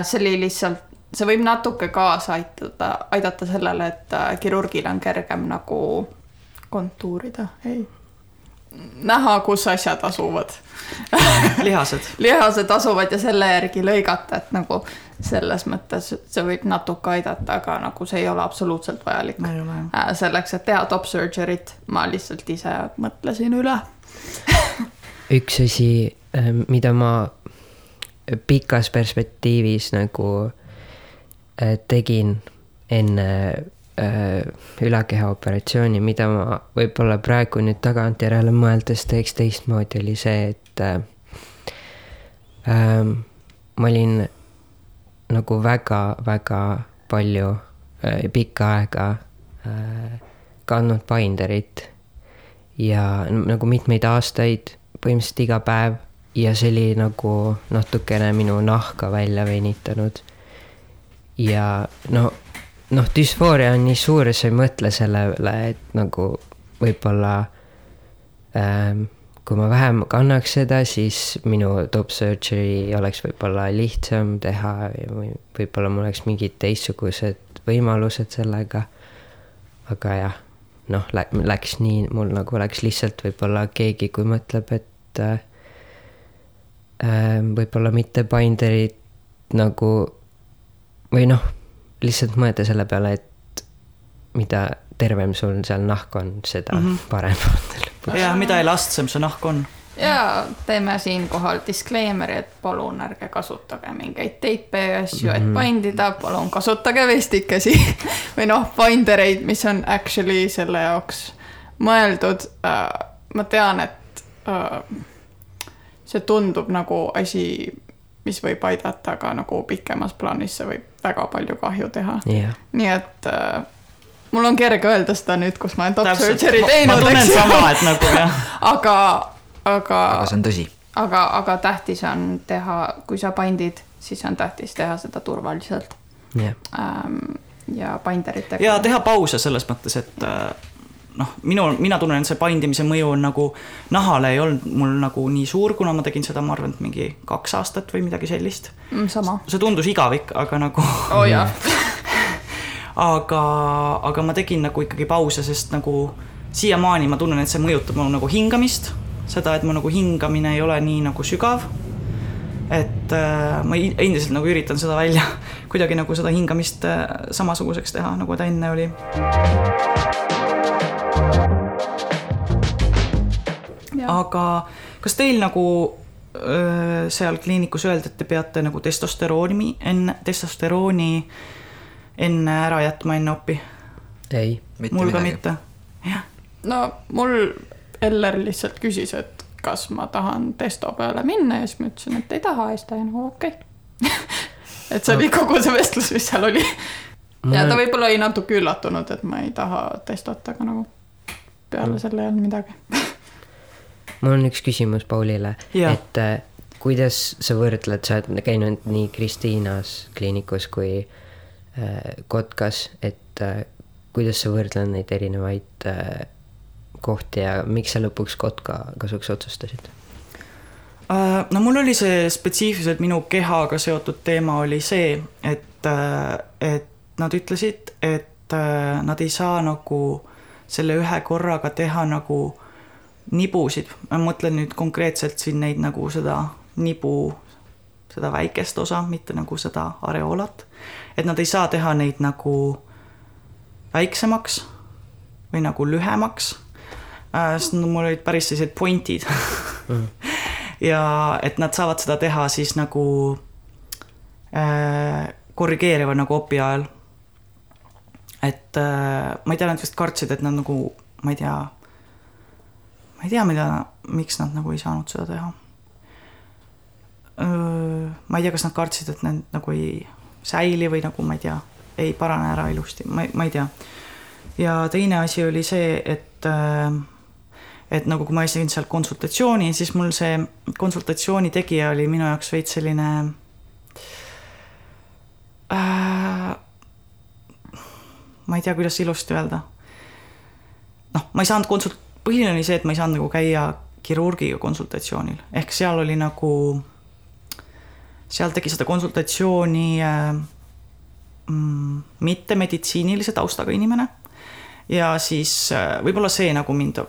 see oli lihtsalt see võib natuke kaasa aitada, aidata sellele, et äh, kirurgil on kergem nagu kontuurida, ei, näha, kus asjad asuvad. (laughs) Lihased. Lihased asuvad ja selle järgi lõigata, et nagu selles mõttes see võib natuke aidata, aga nagu see ei ole absoluutselt vajalik. Äh, selleks, et teha top surgery't, ma lihtsalt ise mõtlesin üle. (laughs) Üks asi, äh, mida ma pikas perspektiivis nagu tegin enne äh, ülakehaoperatsiooni, mida ma võib-olla praegu nüüd tagantjärele mõeldes teeks teistmoodi, oli see, et äh, äh, ma olin nagu väga-väga palju äh,, pikka aega äh, kandnud binderit ja nagu mitmeid aastaid, põhimõtteliselt iga päev ja see oli nagu natukene minu nahka välja venitanud ja no, noh, düsfooria on nii suur, sa ei mõtle sellele, et nagu võib-olla ähm, kui ma vähem kannaks seda, siis minu top surgery oleks võib-olla lihtsam teha või võib-olla mul oleks mingid teistsugused võimalused sellega. aga jah, noh, läks nii, mul nagu läks lihtsalt võib-olla keegi, kui mõtleb, et äh, ähm, võib-olla mitte binderit nagu või noh, lihtsalt mõelda selle peale, et mida tervem sul seal nahk on, seda mm -hmm. parem on lõpuks. ja mida elastsem see nahk on. ja teeme siinkohal disclaimer'i, et palun ärge kasutage mingeid teipe ja asju, et mhm. bindida, palun kasutage vestikesi (laughs) või noh, bindereid, mis on actually selle jaoks mõeldud. Äh, ma tean, et äh, see tundub nagu asi mis võib aidata, aga nagu pikemas plaanis see võib väga palju kahju teha yeah.. nii et äh, mul on kerge öelda seda nüüd, kus ma olen top Täpselt. surgery teinud, eks ju. sama, et nagu (laughs) aga, aga, aga see on tõsi. aga, aga tähtis on teha, kui sa pandid, siis on tähtis teha seda turvaliselt jah, ähm, ja binderitega. ja teha pause selles mõttes, et äh, noh, minu, mina tunnen, et see paindimise mõju on nagu nahale ei olnud mul nagu nii suur, kuna ma tegin seda, ma arvan, et mingi kaks aastat või midagi sellist. Mm, sama. see tundus igavik, aga nagu oh, (laughs) aga, aga ma tegin nagu ikkagi pause, sest nagu siiamaani ma tunnen, et see mõjutab mu nagu hingamist, seda, et mu nagu hingamine ei ole nii nagu sügav. et äh, ma endiselt nagu üritan seda välja, (laughs) kuidagi nagu seda hingamist äh, samasuguseks teha, nagu ta enne oli. Aga kas teil nagu öö, seal kliinikus öeldi, et te peate nagu testosterooni enne, testosterooni enne ära jätma enne opi? ei, Mitte mul ka midagi. mitte. jah, no mul Eller lihtsalt küsis, et kas ma tahan testo peale minna ja siis ma ütlesin, et ei taha ja siis ta oli nagu okei okay. (laughs) et see oli kogu see vestlus, mis seal oli. ja ta võib-olla oli natuke üllatunud, et ma ei taha testot, aga nagu peale selle ei olnud midagi. (laughs) mul on üks küsimus Paulile, et äh, kuidas sa võrdled, sa oled käinud nii Kristiinas kliinikus kui äh, Kotkas, et äh, kuidas sa võrdled neid erinevaid kohti ja miks sa lõpuks Kotka kasuks otsustasid? No mul oli see spetsiifiliselt minu kehaga seotud teema oli see, et, et nad ütlesid, et nad ei saa nagu selle ühe korraga teha nagu nibusid, ma mõtlen nüüd konkreetselt siin neid nagu seda nibu, seda väikest osa, mitte nagu seda areoolat. et nad ei saa teha neid nagu väiksemaks või nagu lühemaks äh, sest mul olid päris sellised pointid (laughs) ja et nad saavad seda teha siis nagu äh, korrigeeriva nagu opi ajal. et äh, ma ei tea, nad vist kartsid, et nad nagu, ma ei tea, ma ei tea, mida, miks nad nagu ei saanud seda teha. ma ei tea, kas nad kartsid, et need nagu ei säili või nagu ma ei tea, ei parane ära ilusti, ma, ma ei tea. ja teine asi oli see, et et nagu kui ma esin seal konsultatsiooni, siis mul see konsultatsiooni tegija oli minu jaoks veits selline äh,. ma ei tea, kuidas ilusti öelda. noh, ma ei saanud konsult-, põhiline oli see, et ma ei saanud nagu käia kirurgiga konsultatsioonil, ehk seal oli nagu, seal tegi seda konsultatsiooni äh, mm, mittemeditsiinilise taustaga inimene ja siis äh, võib-olla see nagu mind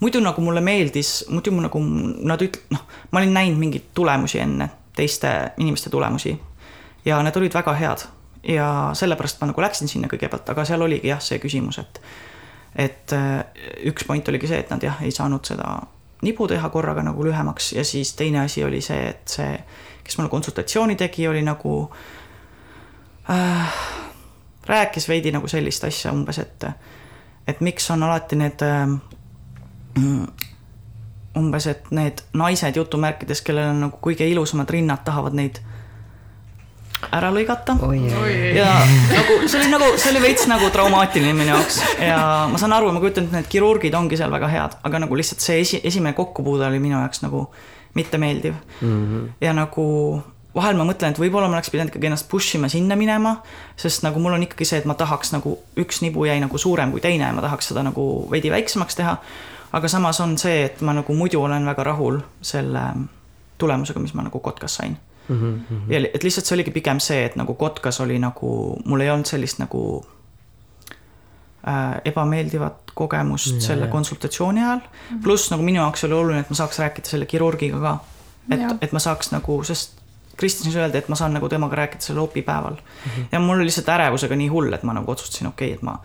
muidu nagu mulle meeldis, muidu mu nagu nad üt-, noh, ma olin näinud mingeid tulemusi enne, teiste inimeste tulemusi. ja need olid väga head ja sellepärast ma nagu läksin sinna kõigepealt, aga seal oligi jah, see küsimus, et. Et äh, üks point oligi see, et nad jah, ei saanud seda nibu teha korraga nagu lühemaks ja siis teine asi oli see, et see, kes mulle konsultatsiooni tegi, oli nagu äh,. rääkis veidi nagu sellist asja umbes, et, et miks on alati need äh, umbes, et need naised jutumärkides, kellel on nagu kõige ilusamad rinnad, tahavad neid ära lõigata. ja nagu see oli nagu, see oli veits nagu traumaatiline minu jaoks ja ma saan aru, ma kujutan ette, need kirurgid ongi seal väga head, aga nagu lihtsalt see esi, esimene kokkupuude oli minu jaoks nagu mittemeeldiv mm. -hmm. ja nagu vahel ma mõtlen, et võib-olla ma oleks pidanud ikkagi ennast push ima sinna minema, sest nagu mul on ikkagi see, et ma tahaks nagu üks nibu jäi nagu suurem kui teine ja ma tahaks seda nagu veidi väiksemaks teha aga samas on see, et ma nagu muidu olen väga rahul selle tulemusega, mis ma nagu Kotkas sain mm. -hmm. ja et lihtsalt see oligi pigem see, et nagu Kotkas oli nagu, mul ei olnud sellist nagu äh, ebameeldivat kogemust ja, selle ja. konsultatsiooni ajal mm -hmm.. pluss nagu minu jaoks oli oluline, et ma saaks rääkida selle kirurgiga ka. et, et ma saaks nagu, sest Kristjanis öeldi, et ma saan nagu temaga rääkida sellel opipäeval mm. -hmm. ja mul oli lihtsalt ärevusega nii hull, et ma nagu otsustasin, okei okay,, et ma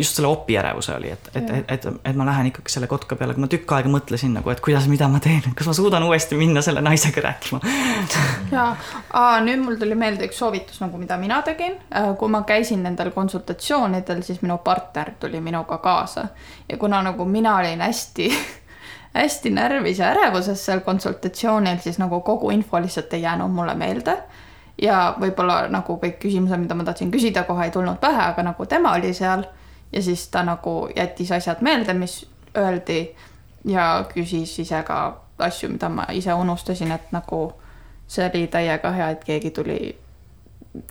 just selle opi ärevuse oli, et, et, et, et, et ma lähen ikkagi selle kotka peale, kui ma tükk aega mõtlesin nagu, et kuidas, mida ma teen, kas ma suudan uuesti minna selle naisega rääkima. (laughs) ja, nüüd mul tuli meelde üks soovitus nagu, mida mina tegin. kui ma käisin nendel konsultatsioonidel, siis minu partner tuli minuga kaasa. Ja kuna nagu mina olin hästi (laughs) hästi närvis ja ärevuses seal konsultatsioonil, siis nagu kogu info lihtsalt ei jäänud mulle meelde. Ja võib-olla nagu kõik küsimused, mida ma tahtsin küsida, kohe ei tulnud pähe, aga nagu tema oli seal ja siis ta nagu jättis asjad meelde, mis öeldi ja küsis ise ka asju, mida ma ise unustasin, et nagu see oli täiega hea, et keegi tuli,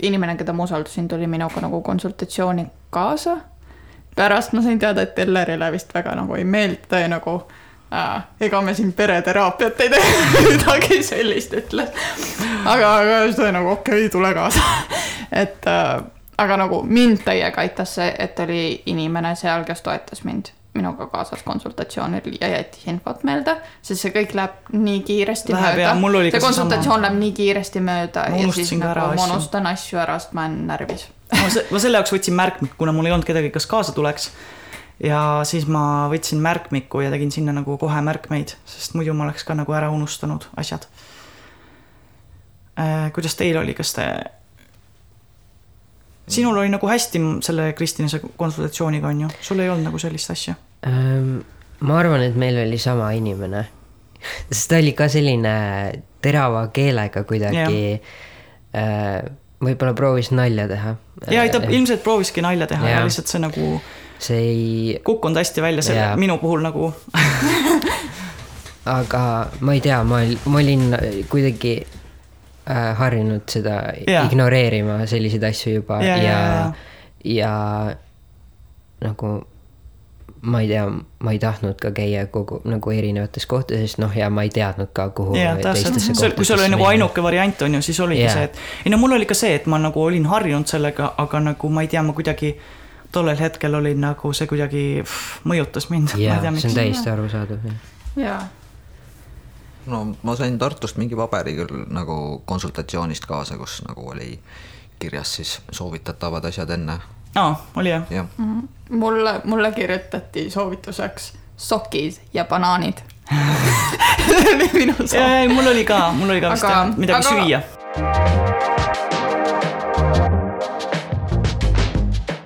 inimene, keda ma usaldasin, tuli minuga nagu konsultatsiooni kaasa. pärast ma sain teada, et Ellerile vist väga nagu ei meeldi, ta nagu äh, ega me siin pereteraapiat ei tee (laughs) midagi sellist ütles. aga, aga siis ta nagu okei okay,, tule kaasa (laughs) et äh, aga nagu mind täiega aitas see, et oli inimene seal, kes toetas mind minuga kaasas konsultatsioonil ja jättis infot meelde, sest see kõik läheb nii kiiresti Läheb mööda. see konsultatsioon läheb nii kiiresti mööda ja siis nagu ma asju. unustan asju ära, sest ma olen närvis. ma se- ma selle jaoks võtsin märkmiku, kuna mul ei olnud kedagi, kes kaasa tuleks. ja siis ma võtsin märkmiku ja tegin sinna nagu kohe märkmeid, sest muidu ma oleks ka nagu ära unustanud asjad. kuidas teil oli, kas te? Sinul oli nagu hästi selle Kristinese konsultatsiooniga on ju, sul ei olnud nagu sellist asja? Ähm, ma arvan, et meil oli sama inimene. (laughs) sest ta oli ka selline terava keelega kuidagi. võib-olla proovis nalja teha. ja ei, ta ilmselt prooviski nalja teha ja, ja lihtsalt see nagu see ei, kukkunud hästi välja selle Jaa. minu puhul nagu (laughs) aga ma ei tea, ma, ma olin kuidagi äh, harjunud seda yeah. ignoreerima, selliseid asju juba ja, ja, jaa. ja nagu ma ei tea, ma ei tahtnud ka käia kogu nagu erinevates kohtades, noh ja ma ei teadnud ka, kuhu täpselt, teistesse kui sul oli nagu ainuke variant on ju, siis oligi Jaa. see, et ei no mul oli ka see, et ma nagu olin harjunud sellega, aga nagu ma ei tea, ma kuidagi tollel hetkel olin nagu see kuidagi pff, mõjutas mind. jaa, see on täiesti arusaadav. jaa no ma sain Tartust mingi paberi küll nagu konsultatsioonist kaasa, kus nagu oli kirjas siis soovitatavad asjad enne, aa, oli jah? jah. mulle, mulle kirjutati soovituseks sokid ja banaanid (laughs) minu ja, soov. ja mul oli ka, mul oli ka vist Aga- jah midagi aga- süüa.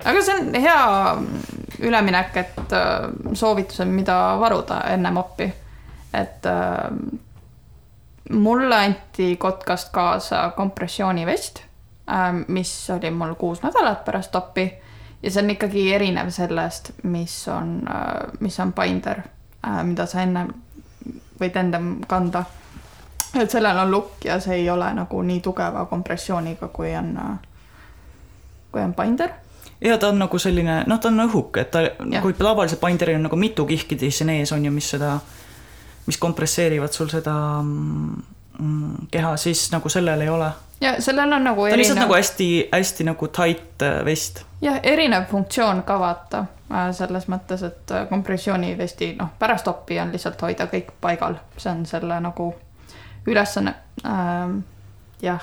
aga see on hea üleminek, et äh, soovitused, mida varuda ennem appi. Et äh, mulle anti kotkast kaasa kompressioonivest, mis oli mul kuus nädalat pärast appi ja see on ikkagi erinev sellest, mis on, mis on binder, mida sa enne võid endam kanda. et sellel on lukk ja see ei ole nagu nii tugeva kompressiooniga, kui on, kui on binder. Ja ta on nagu selline, noh, ta on õhuke, et ta kui tavaliselt binderil on nagu mitu kihkidi siin ees on ju, mis seda, mis kompresseerivad sul seda mm, keha, siis nagu sellel ei ole. ja sellel on nagu ta on lihtsalt erinev nagu, hästi-hästi nagu tight äh, vest. jah, erinev funktsioon ka vaata, selles mõttes, et äh, kompressioonivesti noh, pärast oppi on lihtsalt hoida kõik paigal, see on selle nagu ülesanne ähm,. jah,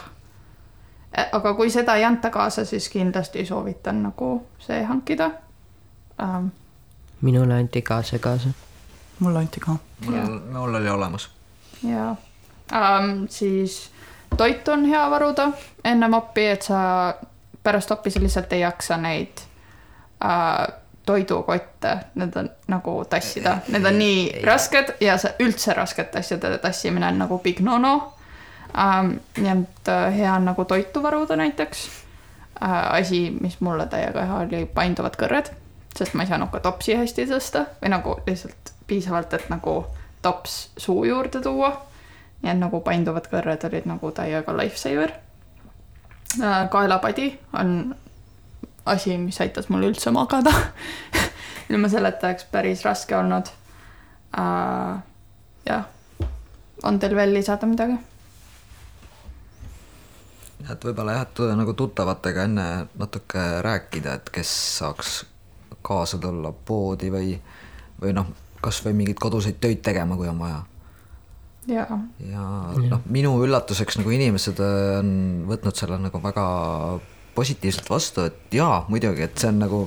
aga kui seda ei anta kaasa, siis kindlasti soovitan nagu see hankida ähm,. minule anti ka see kaasa. Mulle anti ka. Mul, oli olemas. ja ähm, siis toitu on hea varuda ennem appi, et sa pärast appi sa lihtsalt ei jaksa neid äh, toidukotte, need on nagu tassida, need on nii rasked ja see üldse raskete asjade tassimine on nagu big no-no ähm,. nii et äh, hea on nagu toitu varuda näiteks äh,. asi, mis mulle täiega hea oli, painduvad kõrred, sest ma ei saanud ka topsi hästi tõsta või nagu lihtsalt piisavalt, et nagu tops suu juurde tuua. nii et nagu painduvad kõrred olid nagu täiega lifesaver. kaelapadi on asi, mis aitas mul üldse magada. (laughs) ilma selleta oleks päris raske olnud. jah, on teil veel lisada midagi? et võib-olla jah, et nagu tuttavatega enne natuke rääkida, et kes saaks kaasa tulla poodi või, või noh, kasvõi mingeid koduseid töid tegema, kui on vaja. jaa, ja noh, minu üllatuseks nagu inimesed äh, on võtnud selle nagu väga positiivselt vastu, et jaa, muidugi, et see on nagu,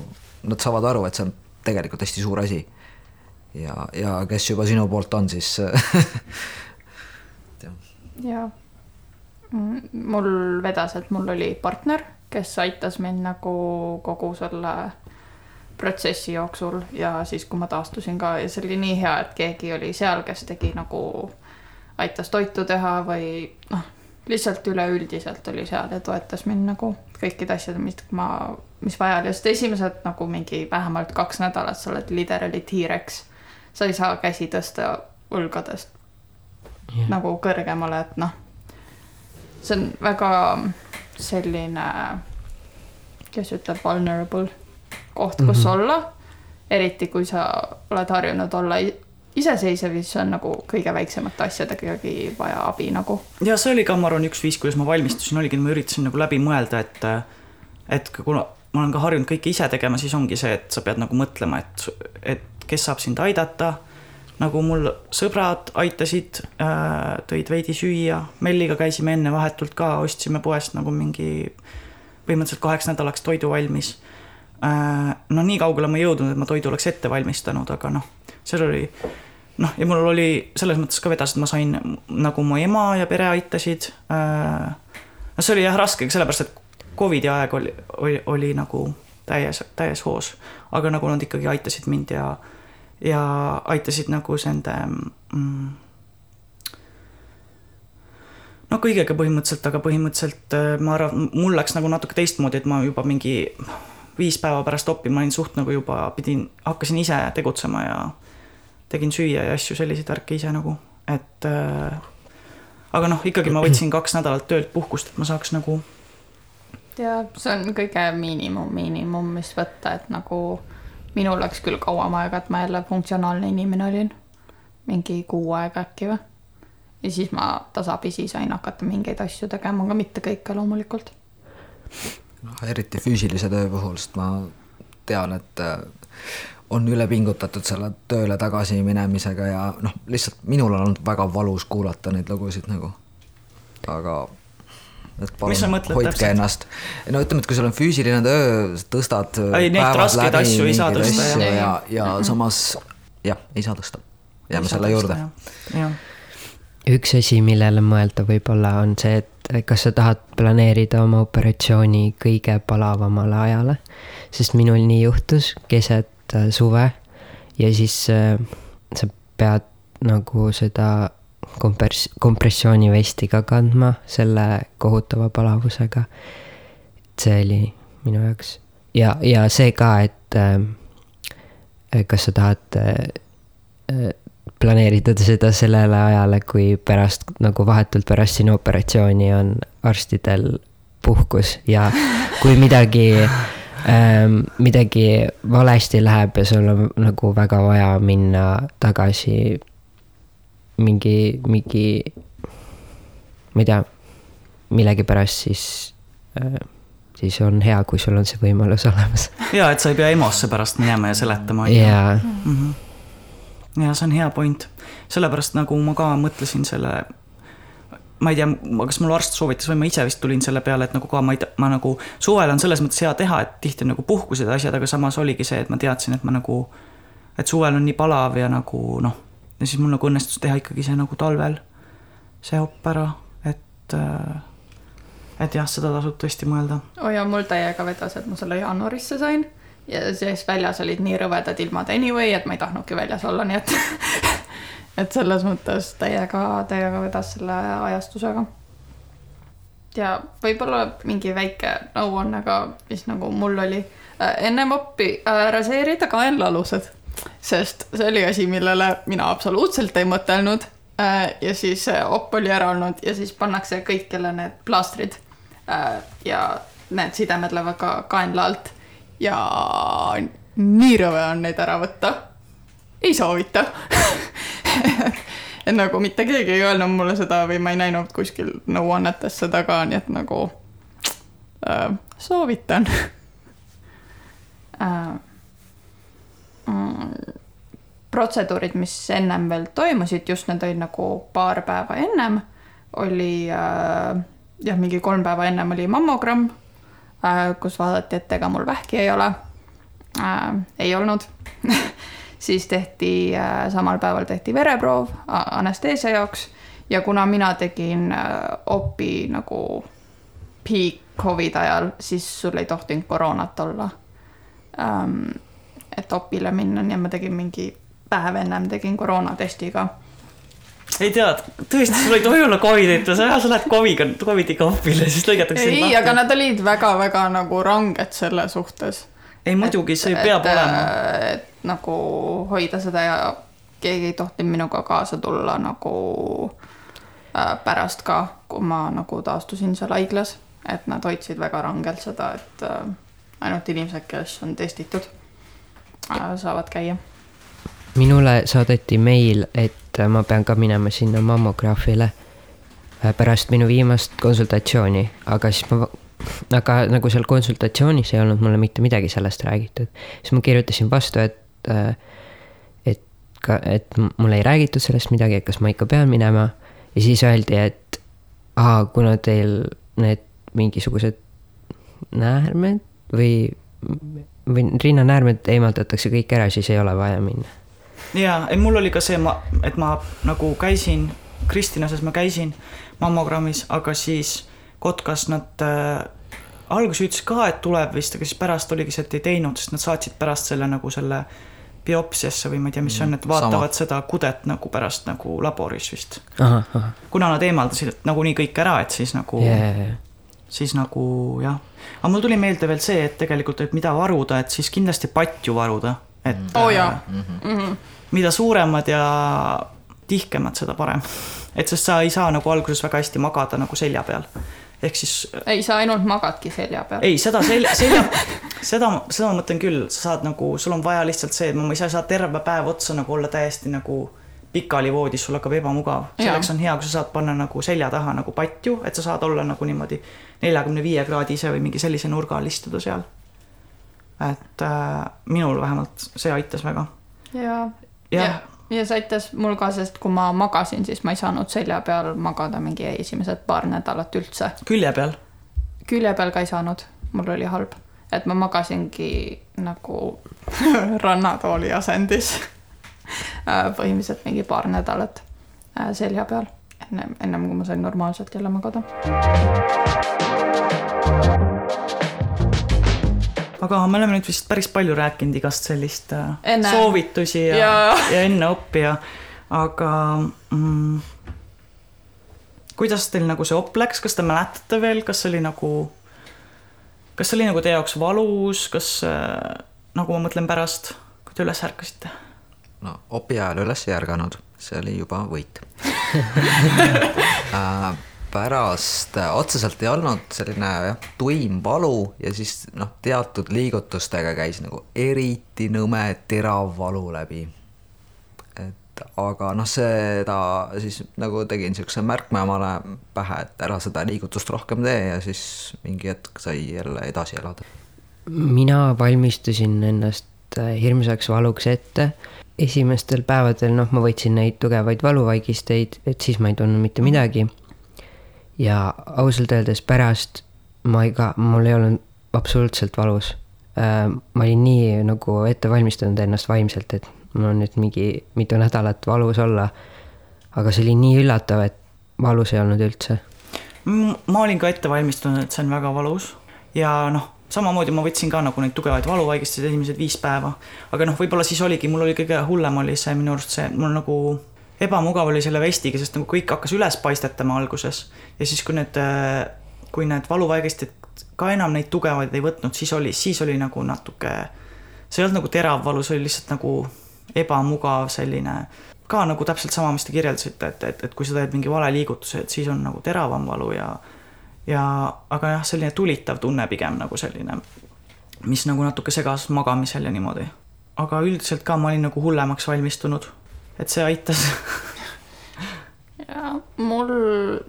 nad saavad aru, et see on tegelikult hästi suur asi. ja, ja kes juba sinu poolt on, siis et (laughs) jah. jaa. mul vedas, et mul oli partner, kes aitas mind nagu kogu selle protsessi jooksul ja siis, kui ma taastusin ka ja see oli nii hea, et keegi oli seal, kes tegi nagu, aitas toitu teha või noh, lihtsalt üleüldiselt oli seal ja toetas mind nagu kõikide asjade, mis ma, mis vaja oli, sest esimesed nagu mingi vähemalt kaks nädalat sa oled literally T-Rex. sa ei saa käsi tõsta õlgadest Jah. nagu kõrgemale, et noh, see on väga selline, kes ütleb vulnerable koht, kus mm -hmm. olla. eriti kui sa oled harjunud olla iseseisev, siis on nagu kõige väiksemate asjadegagi vaja abi nagu. ja see oli ka, ma arvan, üks viis, kuidas ma valmistusin, oligi, ma üritasin nagu läbi mõelda, et et kuna ma olen ka harjunud kõike ise tegema, siis ongi see, et sa pead nagu mõtlema, et, et kes saab sind aidata. nagu mul sõbrad aitasid, tõid veidi süüa, Melliga käisime enne vahetult ka, ostsime poest nagu mingi põhimõtteliselt kaheks nädalaks toidu valmis. No nii kaugele ma ei jõudnud, et ma toidu oleks ette valmistanud, aga noh, seal oli noh, ja mul oli selles mõttes ka vedas, et ma sain nagu mu ema ja pere aitasid. no see oli jah raske, sellepärast et Covidi aeg oli, oli, oli nagu täies, täies hoos, aga nagu nad ikkagi aitasid mind ja, ja aitasid nagu nende mm, no kõigega põhimõtteliselt, aga põhimõtteliselt ma arvan, mul läks nagu natuke teistmoodi, et ma juba mingi viis päeva pärast oppi ma olin suht nagu juba pidin, hakkasin ise tegutsema ja tegin süüa ja asju, selliseid värke ise nagu, et äh, aga noh, ikkagi ma võtsin kaks nädalat töölt puhkust, et ma saaks nagu ja see on kõige miinimum, miinimum, mis võtta, et nagu minul läks küll kauem aega, et ma jälle funktsionaalne inimene olin. mingi kuu aega äkki või. ja siis ma tasapisi sain hakata mingeid asju tegema, aga mitte kõike loomulikult. Noh, eriti füüsilise töö puhul, sest ma tean, et äh, on üle pingutatud selle tööle tagasi minemisega ja noh, lihtsalt minul on olnud väga valus kuulata neid lugusid nagu, aga et palun hoidke täpselt? ennast. no ütleme, et kui sul on füüsiline töö, tõstad. ei, neid raskeid asju ei saa tõsta jah. ja, ja, ja mm -hmm. samas jah, ei saa tõsta. jääme selle juurde. üks asi, millele mõelda võib-olla on see, et kas sa tahad planeerida oma operatsiooni kõige palavamale ajale. sest minul nii juhtus keset äh, suve ja siis äh, sa pead nagu seda kompers-, kompressioonivesti ka kandma selle kohutava palavusega. see oli minu jaoks ja, ja see ka, et äh, kas sa tahad äh, planeerida seda sellele ajale, kui pärast nagu vahetult pärast sinu operatsiooni on arstidel puhkus ja kui midagi ähm, midagi valesti läheb ja sul on nagu väga vaja minna tagasi mingi, mingi, ma ei tea, millegipärast siis äh, siis on hea, kui sul on see võimalus olemas. ja, et sa ei pea EMO-sse pärast minema ja seletama. jaa. Ja see on hea point, sellepärast nagu ma ka mõtlesin selle. ma ei tea, kas mul arst soovitas või ma ise vist tulin selle peale, et nagu ka ma ei, ma nagu suvel on selles mõttes hea teha, et tihti on nagu puhkused ja asjad, aga samas oligi see, et ma teadsin, et ma nagu, et suvel on nii palav ja nagu noh ja siis mul nagu õnnestus teha ikkagi see nagu talvel, see op ära, et äh, et jah, seda tasub tõesti mõelda. oo oh ja mul täiega vedas, et ma selle jaanuarisse sain ja siis väljas olid nii rõvedad ilmad anyway, et ma ei tahtnudki väljas olla, nii et (laughs) et selles mõttes täiega, täiega vedas selle ajastusega. ja võib-olla mingi väike nõuanne ka, mis nagu mul oli äh, ennem oppi äh, raseerida kaenlaalused sest see oli asi, millele mina absoluutselt ei mõtelnud. Äh, ja siis op oli ära olnud ja siis pannakse kõikjale need plaastrid. Äh, ja need sidemed lähevad ka kaenla alt ja nii rõve on neid ära võtta. ei soovita (laughs) et nagu mitte keegi ei öelnud mulle seda või ma ei näinud kuskil nõuannetes seda ka, nii et nagu äh, soovitan (laughs) äh, mm, protseduurid, mis ennem veel toimusid, just need olid nagu paar päeva ennem, oli äh, jah, mingi kolm päeva ennem oli mammogramm kus vaadati, et ega mul vähki ei ole äh,. ei olnud (laughs) siis tehti äh,, samal päeval tehti vereproov anesteesia jaoks ja kuna mina tegin äh, opi nagu peak Covid ajal, siis sul ei tohtinud koroonat olla ähm, et opile minna, nii et ma tegin mingi päev ennem tegin koroonatesti ka. Ei tea, tõesti, sul ei tohi olla Covidit sa, sa lähed Covidiga, Covidiga õpile, siis lõigatakse ei, aga nad olid väga-väga nagu ranged selle suhtes. ei muidugi, see peab olema. et nagu hoida seda ja keegi ei tohtinud minuga kaasa tulla nagu äh, pärast ka, kui ma nagu taastusin seal haiglas, et nad hoidsid väga rangelt seda, et äh, ainult inimesed, kes on testitud äh,, saavad käia. minule saadeti meil, et ma pean ka minema sinna mammograafile äh, pärast minu viimast konsultatsiooni, aga siis ma, aga nagu seal konsultatsioonis ei olnud mulle mitte midagi sellest räägitud. siis ma kirjutasin vastu, et, et ka, et mulle ei räägitud sellest midagi, et kas ma ikka pean minema. ja siis öeldi, et aa, kuna teil need mingisugused näärmed või, või rinnanäärmed eemaldatakse kõik ära, siis ei ole vaja minna ja, ei mul oli ka see, ma, et ma nagu käisin, Kristinases ma käisin mammogrammis, aga siis Kotkas nad äh, alguses ütles ka, et tuleb vist, aga siis pärast oligi see, et ei teinud, sest nad saatsid pärast selle nagu selle biopsiasse või ma ei tea, mis see on, et vaatavad Sama. seda kudet nagu pärast nagu laboris vist. kuna nad eemaldasid et nagunii kõik ära, et siis nagu ja, yeah., siis nagu jah. aga mul tuli meelde veel see, et tegelikult, et mida varuda, et siis kindlasti patju varuda, et oo oh, jaa äh, mm. -hmm. Mida suuremad ja tihkemad, seda parem. et sest sa ei saa nagu alguses väga hästi magada nagu selja peal. ehk siis ei, sa ainult magadki selja peal. ei, seda selja, selja, (laughs) seda, seda ma mõtlen küll, sa saad nagu, sul on vaja lihtsalt see, et ma ei saa, saa terve päev otsa nagu olla täiesti nagu pikali voodis, sul hakkab ebamugav. selleks on hea, kui sa saad panna nagu selja taha nagu patju, et sa saad olla nagu niimoodi neljakümne viie kraadise või mingi sellise nurga all istuda seal. et äh, minul vähemalt see aitas väga. ja, Jah. ja, ja see aitas mul ka, sest kui ma magasin, siis ma ei saanud selja peal magada mingi esimesed paar nädalat üldse. külje peal. külje peal ka ei saanud, mul oli halb, et ma magasingi nagu (laughs) rannatooli asendis (laughs) Äh, põhimõtteliselt mingi paar nädalat äh, selja peal, ennem, ennem kui ma sain normaalselt jälle magada. Aga me oleme nüüd vist päris palju rääkinud igast sellist äh, Enne. soovitusi ja, ja. Ja enne õppija, aga mm, kuidas teil nagu see op läks, kas te mäletate veel, kas oli nagu, kas oli nagu teie jaoks valus, kas äh, nagu ma mõtlen pärast, kui te üles ärkasite? no opi ajal üles ei ärganud, see oli juba võit (laughs) (laughs) Äh, pärast äh, otseselt ei olnud selline jah, tuim valu ja siis noh, teatud liigutustega käis nagu eriti nõme terav valu läbi. et aga noh, seda siis nagu tegin siukse märkme omale pähe, et ära seda liigutust rohkem tee ja siis mingi hetk sai jälle edasi elada. mina valmistusin ennast äh, hirmsaks valuks ette. esimestel päevadel, noh, ma võtsin neid tugevaid valuvaigisteid, et siis ma ei tundnud mitte midagi. Ja ausalt öeldes pärast ma ei ka, mul ei olnud absoluutselt valus. ma olin nii nagu ette valmistanud ennast vaimselt, et mul on nüüd mingi mitu nädalat valus olla. aga see oli nii üllatav, et valus ei olnud üldse ma olin ka ette valmistunud, et see on väga valus ja noh, samamoodi ma võtsin ka nagu neid tugevaid valuvaigisteid esimesed viis päeva. aga noh, võib-olla siis oligi, mul oli kõige hullem oli see minu arust see, mul nagu ebamugav oli selle vestiga, sest nagu kõik hakkas üles paistetama alguses ja siis, kui need, kui need valuvaigistid ka enam neid tugevaid ei võtnud, siis oli, siis oli nagu natuke, see ei olnud nagu terav valu, see oli lihtsalt nagu ebamugav selline ka nagu täpselt sama, mis te kirjeldasite, et, et, et kui sa teed mingi vale liigutuse, et siis on nagu teravam valu ja ja aga jah, selline tulitav tunne pigem nagu selline, mis nagu natuke segas magamisel ja niimoodi. aga üldiselt ka ma olin nagu hullemaks valmistunud, et see aitas. Ja mul,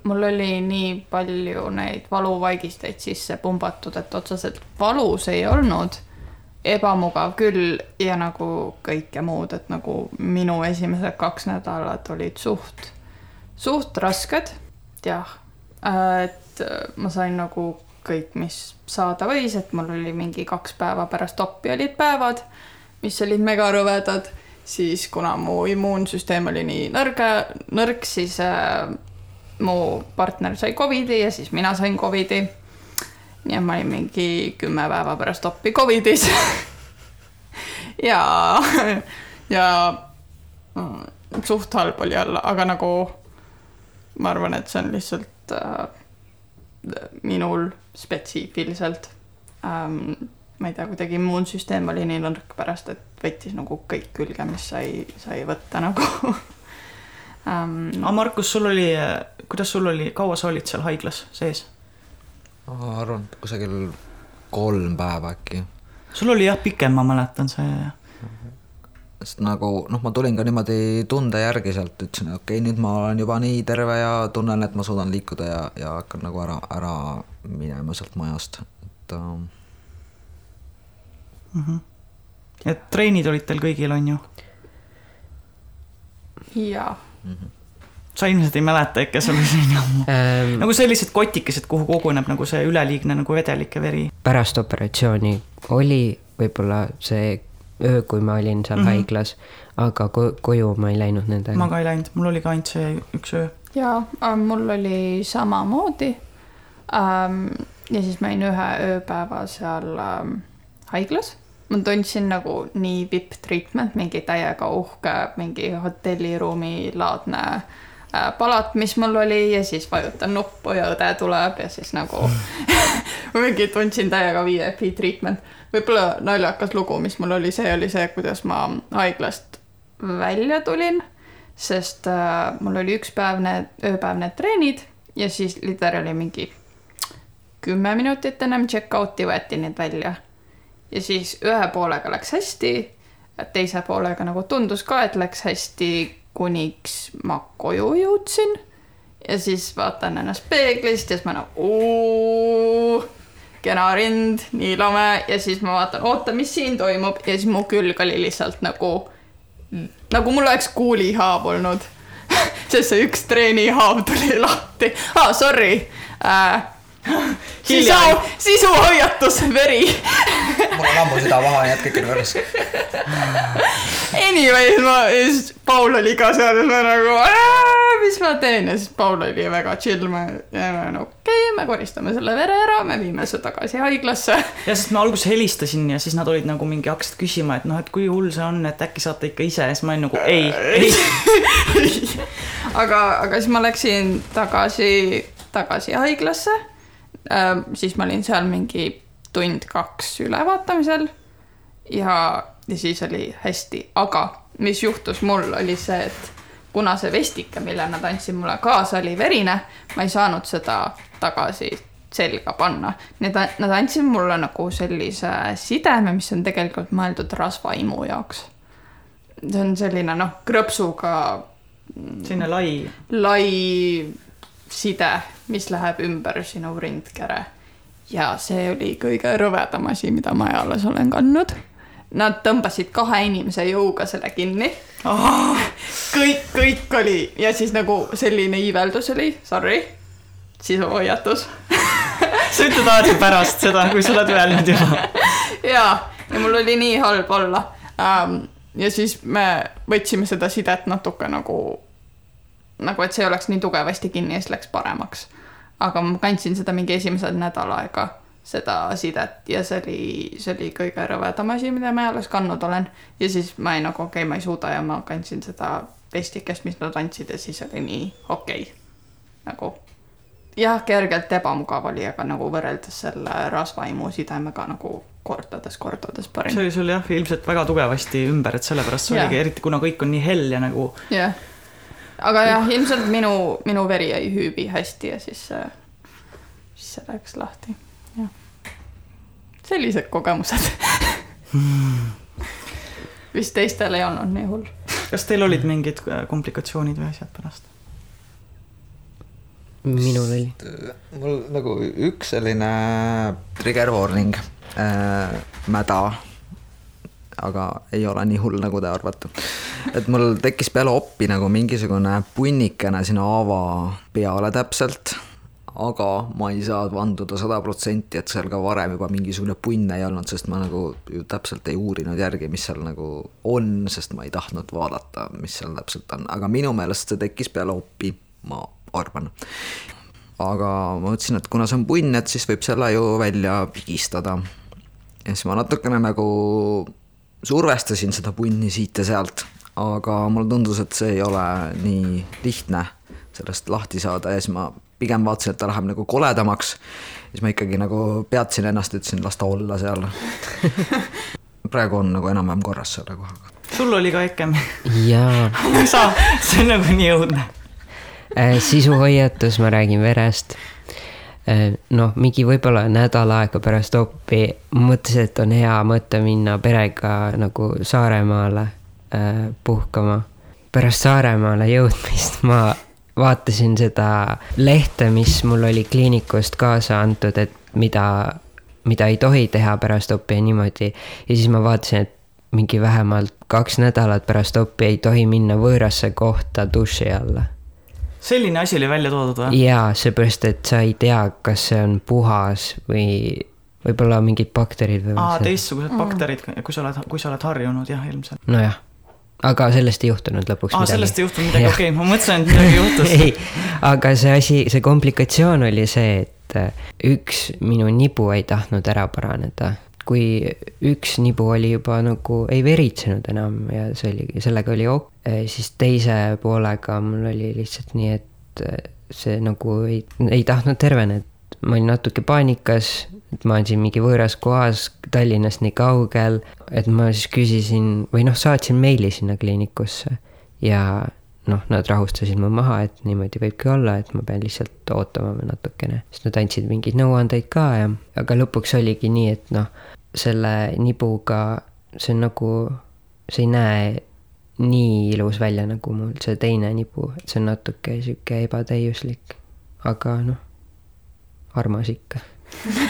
mul oli nii palju neid valuvaigisteid sisse pumbatud, et otseselt valus ei olnud, ebamugav küll ja nagu kõike muud, et nagu minu esimesed kaks nädalat olid suht, suht rasked, jah. et ma sain nagu kõik, mis saada võis, et mul oli mingi kaks päeva pärast oppi olid päevad, mis olid megarõvedad siis kuna mu immuunsüsteem oli nii nõrge, nõrk, siis äh, mu partner sai Covidi ja siis mina sain Covidi. nii et ma olin mingi kümme päeva pärast oppi Covidis. (laughs) ja, ja suht halb oli olla, aga nagu ma arvan, et see on lihtsalt äh, minul spetsiifiliselt ähm,. ma ei tea, kuidagi immuunsüsteem oli nii nõrk pärast, et võttis nagu kõik külge, mis sai, sai võtta nagu (laughs) ähm,. aga Markus, sul oli, kuidas sul oli, kaua sa olid seal haiglas sees? ma arvan, et kusagil kolm päeva äkki. sul oli jah pikem, ma mäletan see. sest nagu noh, ma tulin ka niimoodi tunde järgi sealt, ütlesin, okei okay,, nüüd ma olen juba nii terve ja tunnen, et ma suudan liikuda ja, ja hakkan nagu ära, ära minema sealt majast, et ähm, et treenid olid teil kõigil, on ju? jaa, sa ilmselt ei mäleta ikka, sul oli selline ammu. (laughs) Ähm, nagu sellised kotikesed, kuhu koguneb nagu see üleliigne nagu vedelik ja veri. pärast operatsiooni oli võib-olla see öö, kui ma olin seal mm. -hmm. haiglas, aga ko koju ma ei läinud nendega ma. ka ei läinud, mul oli ka ainult see üks öö. jaa, mul oli samamoodi ähm,. ja siis ma olin ühe ööpäeva seal ähm, haiglas. Ma tundsin nagu nii vipp treatment, mingi täiega uhke, mingi hotelliruumi laadne äh, palat, mis mul oli ja siis vajutan nuppu ja õde tuleb ja siis nagu (laughs) mingi tundsin täiega VIP treatment. võib-olla naljakas lugu, mis mul oli, see oli see, kuidas ma haiglast välja tulin sest äh, mul oli üks päev need, ööpäev need treenid ja siis literaali mingi kümme minutit ennem check-out'i võeti need välja. Ja siis ühe poolega läks hästi, teise poolega nagu tundus ka, et läks hästi, kuniks ma koju jõudsin. ja siis vaatan ennast peeglist ja siis ma nagu kena rind, nii lame ja siis ma vaatan, oota, mis siin toimub ja siis mu külg oli lihtsalt nagu nagu mul oleks kuulihaav olnud. (laughs) sest see üks treenihaav tuli lahti ah,. Sorry äh,. Sisu sisuhoiatus, veri. (laughs) mul on ammu süda maha, jätkake nüüd korras. Anyways, ma, siis Paul oli ka seal ja ma nagu, mis ma teen ja siis Paul oli väga chill, ma, no okei okay,, me koristame selle vere ära, me viime su tagasi haiglasse. ja sest ma alguses helistasin ja siis nad olid nagu mingi hakkasid küsima, et noh, et kui hull see on, et äkki saate ikka ise ja siis ma olin nagu ei, ei. (laughs) aga, aga siis ma läksin tagasi, tagasi haiglasse. Siis ma olin seal mingi tund-kaks ülevaatamisel ja, ja siis oli hästi, aga mis juhtus mul, oli see, et kuna see vestike, mille nad andsid mulle kaasa, oli verine, ma ei saanud seda tagasi selga panna. Need, nad andsid mulle nagu sellise sideme, mis on tegelikult mõeldud rasvaimu jaoks. see on selline noh, krõpsuga selline lai. lai side, mis läheb ümber sinu rindkere. ja see oli kõige rõvedam asi, mida ma eales olen kandnud. Nad tõmbasid kahe inimese jõuga selle kinni. (laughs) kõik, kõik oli ja siis nagu selline iiveldus oli, sorry, sisuhoiatus. (laughs) sa ütled alati pärast seda, kui sa oled öelnud juba. ja, ja mul oli nii halb olla ähm,. ja siis me võtsime seda sidet natuke nagu, nagu et see ei oleks nii tugevasti kinni ja siis läks paremaks. aga ma kandsin seda mingi esimesed nädal aega, seda sidet ja see oli, see oli kõige rõvedam asi, mida ma alles kandnud olen. ja siis ma olin nagu okei okay,, ma ei suuda ja ma kandsin seda vestikest, mis nad andsid ja siis oli nii okei okay. nagu jah, kergelt ebamugav oli, aga nagu võrreldes selle rasvaimu sidemega nagu kordades-kordades parim see. oli sul jah, ilmselt väga tugevasti ümber, et sellepärast see Jah. oligi, eriti kuna kõik on nii hell ja nagu jah, aga jah, ilmselt minu, minu veri jäi hüübi hästi ja siis see, siis see läks lahti, jah. sellised kogemused. vist teistel ei olnud nii hull. kas teil olid mingid äh, komplikatsioonid või asjad pärast? minul oli. mul nagu üks selline trigger warning äh,, mäda, aga ei ole nii hull, nagu te arvate. et mul tekkis peale oppi nagu mingisugune punnikene sinna haava peale täpselt, aga ma ei saa vanduda sada protsenti, et seal ka varem juba mingisugune punn ei olnud, sest ma nagu ju täpselt ei uurinud järgi, mis seal nagu on, sest ma ei tahtnud vaadata, mis seal täpselt on, aga minu meelest see tekkis peale oppi, ma arvan aga ma mõtlesin, et kuna see on punn, et siis võib selle ju välja pigistada. ja siis ma natukene nagu survestasin seda punni siit ja sealt, aga mulle tundus, et see ei ole nii lihtne sellest lahti saada ja siis ma pigem vaatasin, et ta läheb nagu koledamaks. siis ma ikkagi nagu peatasin ennast, ütlesin, las ta olla seal (laughs) praegu on nagu enam-vähem korras selle kohaga. sul oli ka EKM jaa (laughs) saa, see on nagu nii õudne. Äh, sisuhoiatus, ma räägin verest. Noh, mingi võib-olla nädal aega pärast oppi mõtlesin, et on hea mõte minna perega nagu Saaremaale äh, puhkama. pärast Saaremaale jõudmist ma vaatasin seda lehte, mis mul oli kliinikust kaasa antud, et mida, mida ei tohi teha pärast oppi ja niimoodi. ja siis ma vaatasin, et mingi vähemalt kaks nädalat pärast oppi ei tohi minna võõrasse kohta duši alla selline asi oli välja toodud või? jaa, seepärast, et sa ei tea, kas see on puhas või võib-olla mingid bakterid võivad aa, teistsugused bakterid, kui sa oled, kui sa oled harjunud jah, ilmselt. nojah, aga sellest ei juhtunud lõpuks aa, midagi. sellest ei juhtunud midagi, okei okay,, ma mõtlesin, et midagi juhtus (laughs) ei, aga see asi, see komplikatsioon oli see, et äh, üks minu nibu ei tahtnud ära paraneda. Kui üks nibu oli juba nagu ei veritsenud enam ja see oli, sellega oli ok, siis teise poolega mul oli lihtsalt nii, et äh, see nagu ei, ei tahtnud terveneda. ma olin natuke paanikas, et ma olen siin mingi võõras kohas Tallinnast nii kaugel, et ma siis küsisin või noh, saatsin meili sinna kliinikusse ja noh, nad rahustasid mu maha, et niimoodi võibki olla, et ma pean lihtsalt ootama natukene. siis nad andsid mingeid nõuandeid ka ja, aga lõpuks oligi nii, et noh, selle nibuga see on nagu, see ei näe nii ilus välja nagu mul see teine nibu, et see on natuke sihuke ebatäiuslik. aga noh, armas ikka.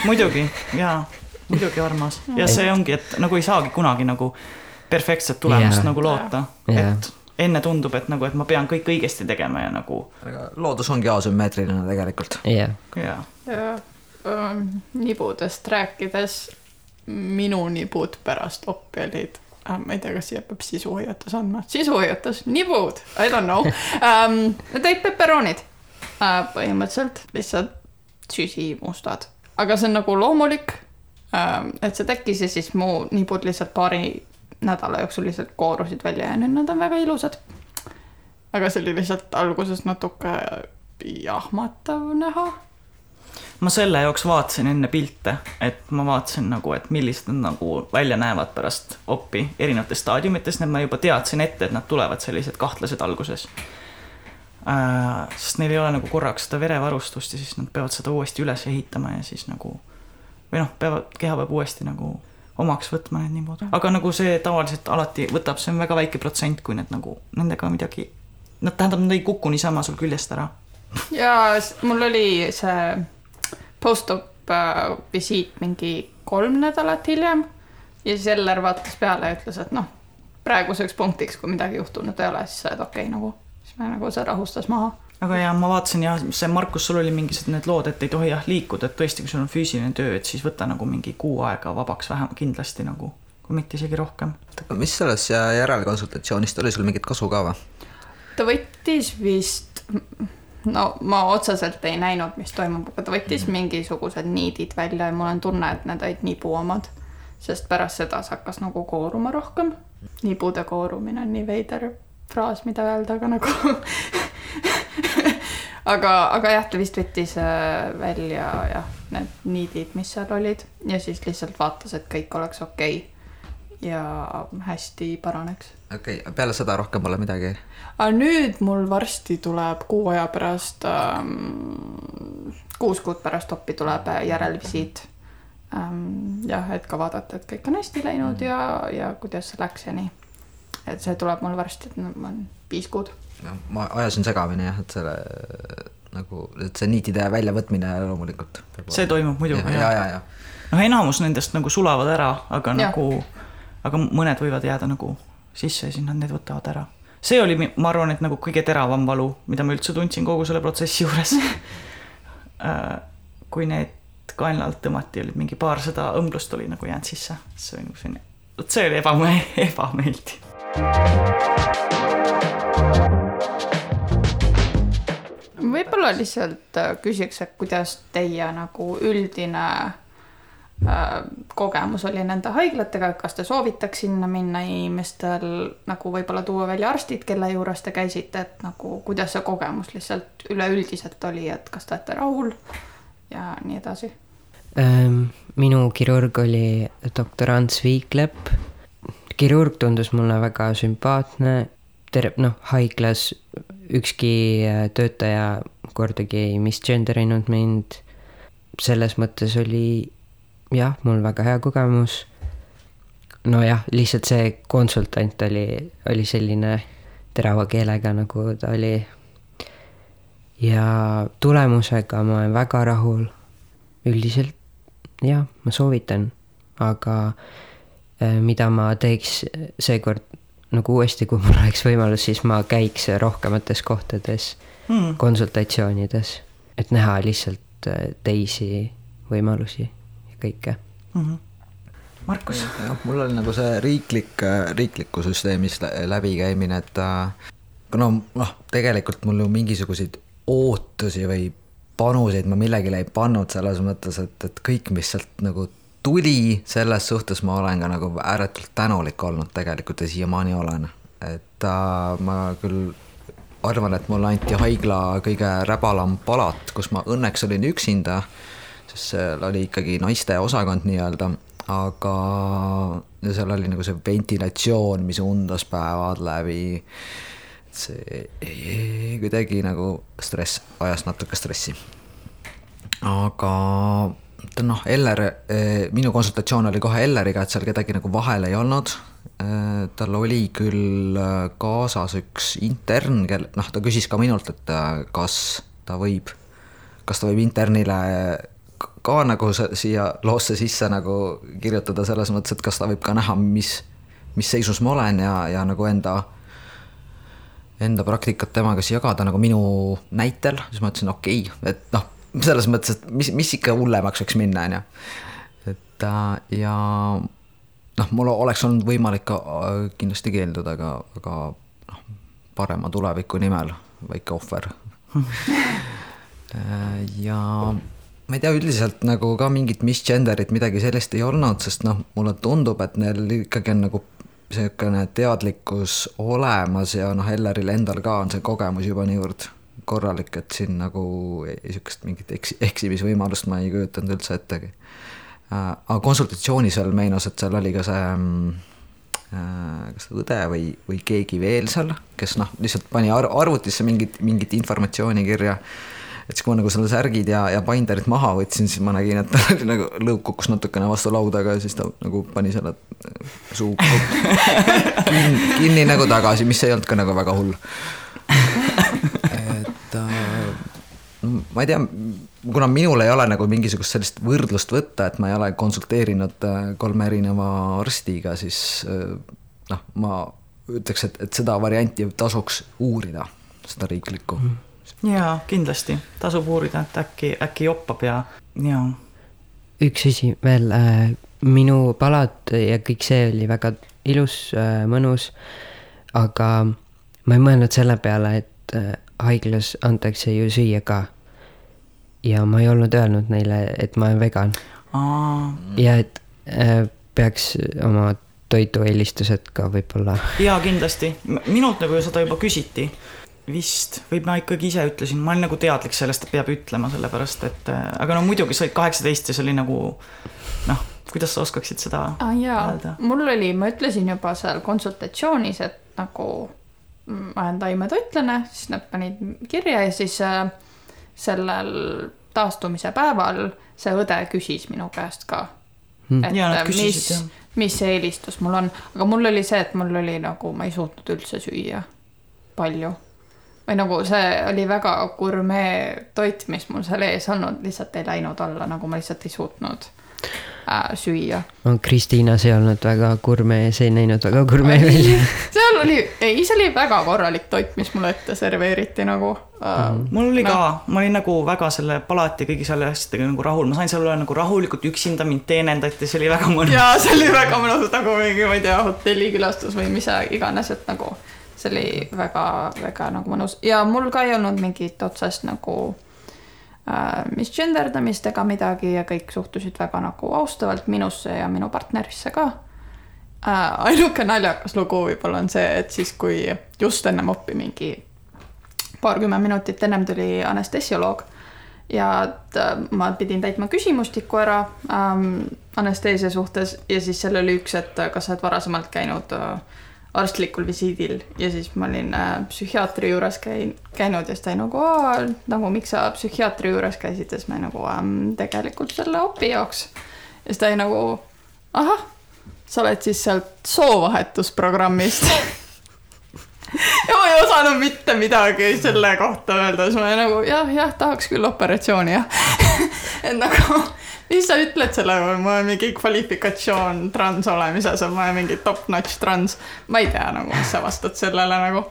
muidugi, jaa, muidugi armas. ja see ongi, et nagu ei saagi kunagi nagu perfektset tulemust Jaa. nagu loota. Jaa. et enne tundub, et nagu, et ma pean kõik õigesti tegema ja nagu, aga loodus ongi asümmeetriline tegelikult. jah, jaa. ja ähm, nibudest rääkides, minu nibud pärast oppi olid äh, ma ei tea, kas siia peab sisuhoiatus andma, sisuhoiatus, nibud, I don't know um,. Need olid peperoonid uh, põhimõtteliselt lihtsalt süsimustad, aga see on nagu loomulik um,. et see tekkis ja siis mu nibud lihtsalt paari nädala jooksul lihtsalt koorusid välja ja nüüd nad on väga ilusad. aga see oli lihtsalt alguses natuke jahmatav näha ma selle jaoks vaatasin enne pilte, et ma vaatasin nagu, et millised nad nagu välja näevad pärast oppi erinevates staadiumites, need ma juba teadsin ette, et nad tulevad sellised kahtlased alguses äh,. sest neil ei ole nagu korraks seda verevarustust ja siis nad peavad seda uuesti üles ehitama ja siis nagu või noh, peavad, keha peab uuesti nagu omaks võtma need nibud, aga nagu see tavaliselt alati võtab, see on väga väike protsent, kui need nagu nendega midagi, nad tähendab, nad ei kuku niisama sul küljest ära. ja mul oli see post-op äh, visiit mingi kolm nädalat hiljem ja siis Eller vaatas peale ja ütles, et noh, praeguseks punktiks, kui midagi juhtunud ei ole, siis sa oled okei okay, nagu. siis me nagu see rahustas maha. aga ja ma vaatasin jah, see Markus, sul oli mingisugused need lood, et ei tohi jah liikuda, et tõesti, kui sul on füüsiline töö, et siis võta nagu mingi kuu aega vabaks vähem kindlasti nagu, kui mitte isegi rohkem. mis sellest järelkonsultatsioonist oli sul mingit kasu ka või? ta võttis vist, no ma otseselt ei näinud, mis toimub, aga ta võttis mingisugused niidid välja ja mul on tunne, et need olid nibu omad. sest pärast seda see hakkas nagu kooruma rohkem. nibude koorumine on nii veider fraas, mida öelda, aga nagu (laughs) aga, aga jah, ta vist võttis äh, välja jah, need niidid, mis seal olid ja siis lihtsalt vaatas, et kõik oleks okei okay. Ja hästi paraneks okei okay,, peale seda rohkem pole midagi. nüüd mul varsti tuleb kuu aja pärast ähm,, kuus kuud pärast oppi tuleb äh, järelvisiit ähm,. jah, et ka vaadata, et kõik on hästi läinud ja, ja kuidas see läks ja nii. et see tuleb mul varsti, et ma olen viis kuud. ma ajasin segamini jah, et selle nagu, et see niitide väljavõtmine loomulikult. see toimub muidugi ja, ja, ja, ja. noh, enamus nendest nagu sulavad ära, aga Jah. nagu, aga mõned võivad jääda nagu sisse ja siis nad need võtavad ära. see oli, ma arvan, et nagu kõige teravam valu, mida ma üldse tundsin kogu selle protsessi juures. (laughs) kui need kaenla alt tõmmati, olid mingi paarsada õmblust oli nagu jäänud sisse, see oli nagu selline, vot see oli ebame-, (laughs) ebameeldiv. võib-olla lihtsalt äh, küsiks, et kuidas teie nagu üldine äh, kogemus oli nende haiglatega, kas te soovitaks sinna minna inimestel nagu võib-olla tuua välja arstid, kelle juures te käisite, et nagu kuidas see kogemus lihtsalt üleüldiselt oli, et kas te olete rahul ja nii edasi? Ähm, minu kirurg oli doktor Ants Viiklepp. kirurg tundus mulle väga sümpaatne, ter-, noh, haiglas ükski äh, töötaja kordagi ei misgenderinud mind. selles mõttes oli jah, mul väga hea kogemus. nojah, lihtsalt see konsultant oli, oli selline terava keelega, nagu ta oli. ja tulemusega ma olen väga rahul. üldiselt jah, ma soovitan, aga äh, mida ma teeks seekord nagu uuesti, kui mul oleks võimalus, siis ma käiks rohkemates kohtades mm. konsultatsioonides, et näha lihtsalt äh, teisi võimalusi kõike mm. -hmm. Markus? jah, mul oli nagu see riiklik, äh, riikliku süsteemis läbikäimine, et äh, no noh, tegelikult mul ju mingisuguseid ootusi või panuseid ma millegile ei pannud selles mõttes, et, et kõik, mis sealt nagu tuli, selles suhtes ma olen ka nagu ääretult tänulik olnud tegelikult ja siiamaani olen. et äh, ma küll arvan, et mulle anti haigla kõige räbalam palat, kus ma õnneks olin üksinda, sest seal oli ikkagi naiste osakond nii-öelda, aga seal oli nagu see ventilatsioon, mis undas päevad läbi. see kuidagi nagu stress, ajas natuke stressi. aga noh, Eller, eh, minu konsultatsioon oli kohe Elleriga, et seal kedagi nagu vahel ei olnud. Eh, tal oli küll eh, kaasas üks intern, kel, noh, ta küsis ka minult, et kas ta võib, kas ta võib internile ka nagu siia loosse sisse nagu kirjutada selles mõttes, et kas ta võib ka näha, mis, mis seisus ma olen ja, ja nagu enda, enda praktikat temaga siis jagada nagu minu näitel, siis ma ütlesin okei okay,, et noh selles mõttes, et mis, mis ikka hullemaks võiks minna, on ju. et äh, ja noh, mul oleks olnud võimalik ka äh, kindlasti keelduda, aga, aga noh, parema tuleviku nimel väike ohver (laughs) äh, ja ma ei tea, üldiselt nagu ka mingit misgender'it, midagi sellist ei olnud, sest noh, mulle tundub, et neil ikkagi on nagu niisugune teadlikkus olemas ja noh, Elleril endal ka on see kogemus juba niivõrd korralik, et siin nagu niisugust mingit eks-, eksimisvõimalust ma ei kujutanud üldse ettegi. Äh, aga konsultatsioonis veel meenus, et seal oli ka see äh, kas õde või, või keegi veel seal, kes noh, lihtsalt pani ar arvutisse mingit, mingit informatsiooni kirja et siis, kui ma nagu selle särgid ja, ja binderid maha võtsin, siis ma nägin, et tal oli nagu lõug kukkus natukene vastu lauda, aga siis ta nagu pani selle suu (laughs) kinni, kinni nagu tagasi, mis ei olnud ka nagu väga hull ma ei tea, kuna minul ei ole nagu mingisugust sellist võrdlust võtta, et ma ei ole konsulteerinud äh, kolme erineva arstiga, siis äh, noh, ma ütleks, et, et seda varianti tasuks uurida, seda riiklikku. Jaa, kindlasti tasub uurida, et äkki, äkki joppab ja, jaa. üks asi veel äh,, minu palat ja kõik see oli väga ilus äh,, mõnus, aga ma ei mõelnud selle peale, et äh, haiglas antakse ju süüa ka ja ma ei olnud öelnud neile, et ma olen vegan. ja et peaks oma toidueelistused ka võib-olla. jaa, kindlasti, minult nagu seda juba küsiti vist, või ma ikkagi ise ütlesin, ma olin nagu teadlik sellest, et peab ütlema, sellepärast et äh, aga no muidugi sa olid kaheksateist ja see oli nagu noh, kuidas sa oskaksid seda ah, öelda? mul oli, ma ütlesin juba seal konsultatsioonis, et nagu ma olen taimetoitlane, siis nad panid kirja ja siis äh, sellel taastumise päeval see õde küsis minu käest ka hmm.. et ja, küsisid, mis, mis see eelistus mul on, aga mul oli see, et mul oli nagu, ma ei suutnud üldse süüa palju. Või nagu see oli väga gurmee toit, mis mul seal ees olnud, lihtsalt ei läinud alla, nagu ma lihtsalt ei suutnud äh, süüa. Kristiinas ei olnud väga gurmee, see ei näinud väga gurmee välja. (laughs) seal oli, ei, see oli väga korralik toit, mis mulle ette serveeriti nagu äh,. Mm. mul oli no. ka, ma olin nagu väga selle palati kõigi selle asjadega nagu rahul, ma sain seal olla nagu rahulikult üksinda, mind teenindati, see oli väga mõnus. jaa, see oli väga mõnus, nagu mingi, ma ei tea, hotellikülastus või mis iganes, et nagu see oli väga-väga nagu mõnus ja mul ka ei olnud mingit otsest nagu äh, misgenderdamist ega midagi ja kõik suhtusid väga nagu austavalt minusse ja minu partnerisse ka äh,. ainuke naljakas lugu võib-olla on see, et siis, kui just ennem oppi mingi paarkümmend minutit ennem tuli anestesioloog ja äh, ma pidin täitma küsimustiku ära ähm, anesteesia suhtes ja siis seal oli üks, et kas sa oled varasemalt käinud äh, arstlikul visiidil ja siis ma olin äh, psühhiaatri juures käin-, käinud ja siis ta nagu, nagu miks sa psühhiaatri juures käisid? Ja siis ma nagu ähm, tegelikult selle opi jaoks. ja siis ta oli nagu, ahah, sa oled siis sealt soovahetusprogrammist. (laughs) Ja ma ei osanud mitte midagi selle kohta öelda, siis ma olin nagu jah, jah, tahaks küll operatsiooni jah. (laughs) Et nagu mis sa ütled selle, mul on mingi kvalifikatsioon trans olemises, ma olen mingi top-notch trans. ma ei tea nagu, mis sa vastad sellele nagu.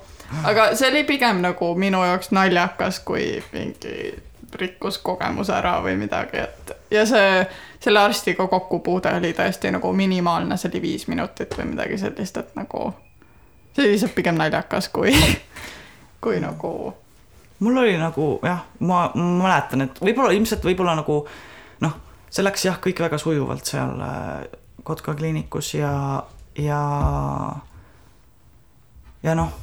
aga see oli pigem nagu minu jaoks naljakas, kui mingi rikkus kogemuse ära või midagi, et ja see, selle arstiga kokkupuude oli tõesti nagu minimaalne, see oli viis minutit või midagi sellist, et nagu see oli lihtsalt pigem naljakas, kui, (laughs) kui nagu mul oli nagu jah, ma, mäletan, et võib-olla ilmselt võib-olla nagu see läks jah, kõik väga sujuvalt seal äh, Kotka kliinikus ja, ja, ja noh.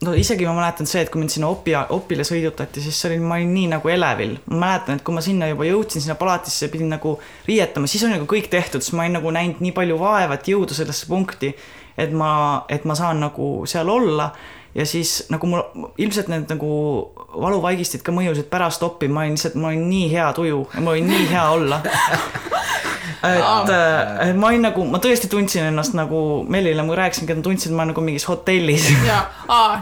no isegi ma mäletan see, et kui mind sinna opi, opile sõidutati, siis see oli, ma olin nii nagu elevil. ma mäletan, et kui ma sinna juba jõudsin, sinna palatisse, pidin nagu riietama, siis oli nagu kõik tehtud, siis ma olin nagu näinud nii palju vaeva, et jõuda sellesse punkti, et ma, et ma saan nagu seal olla ja siis nagu mul ilmselt need nagu valuvaigistid ka mõjusid pärast oppi, ma olin lihtsalt, mul oli nii hea tuju ja mul oli nii hea olla (laughs) et, et ma olin nagu, ma tõesti tundsin ennast nagu, Mellile ma rääkisingi, et ma tundsin, et ma olen nagu mingis hotellis. ja,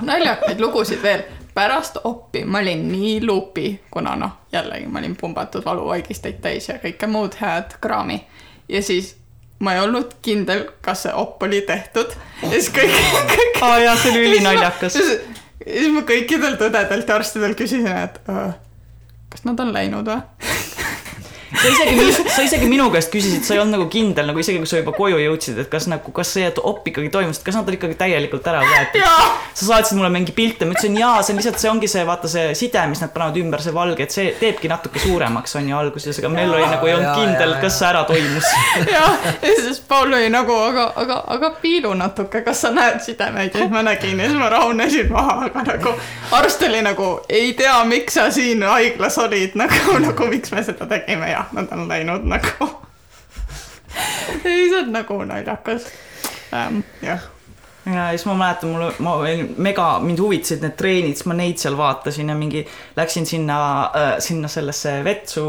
naljakaid lugusid veel. pärast oppi ma olin nii luupi, kuna noh, jällegi ma olin pumbatud valuvaigisteid täis ja kõike muud head kraami. ja siis ma ei olnud kindel, kas see opp oli tehtud ja siis kõik, (laughs) kõik. aa jaa, see oli ülinaljakas. ja siis ma kõikidelt õdedelt ja arstidelt küsisin, et kas nad on läinud või sa isegi, sa isegi minu käest küsisid, sa ei olnud nagu kindel nagu isegi kui sa juba koju jõudsid, et kas nagu, kas see op ikkagi toimus, et kas nad olid ikkagi täielikult ära võetud. sa saatsid mulle mingi pilte, ma ütlesin jaa, see on lihtsalt, see ongi see, vaata see side, mis nad panevad ümber, see valge, et see teebki natuke suuremaks, on ju alguses, aga meil oli nagu ei olnud kindel, kas see ära toimus. (laughs) jah, ja siis Paul oli nagu, aga, aga, aga piilu natuke, kas sa näed sidemeid ja siis ma nägin ja siis ma rahunesin maha, aga nagu arst oli nagu, ei tea, miks sa siin haiglas olid nagu, nagu miks me seda tegime ja nad on läinud nagu (laughs) ei, see on nagu naljakas ähm,, jah ja siis ma mäletan, mul, ma olin mega, mind huvitasid need treenid, siis ma neid seal vaatasin ja mingi läksin sinna äh,, sinna sellesse vetsu,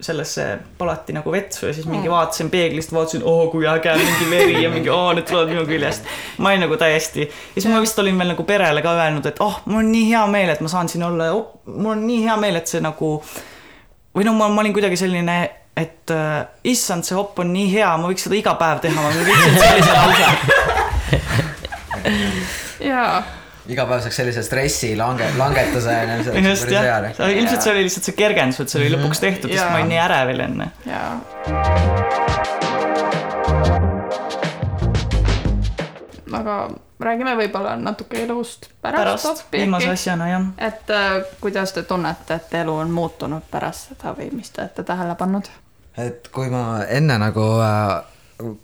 sellesse palati nagu vetsu ja siis mingi mm. vaatasin peeglist, vaatasin, oo kui äge, mingi veri ja mingi oo, need tulevad minu küljest. ma olin nagu täiesti, ja siis ma vist olin veel nagu perele ka öelnud, et oh, mul on nii hea meel, et ma saan siin olla oh,, mul on nii hea meel, et see nagu või no ma, ma olin kuidagi selline, et äh, issand, see hopp on nii hea, ma võiks seda iga päev teha, ma võiksin sellise lause. jaa iga päev saaks sellise stressi lange, langetuse. just jah, ilmselt see oli lihtsalt see kergendus, et see oli lõpuks tehtud, sest ma olin nii ärevil enne. aga räägime võib-olla natuke elust pärast, pärast viimase asjana jah. et äh, kuidas te tunnete, et elu on muutunud pärast seda või mis te olete tähele pannud? et kui ma enne nagu äh,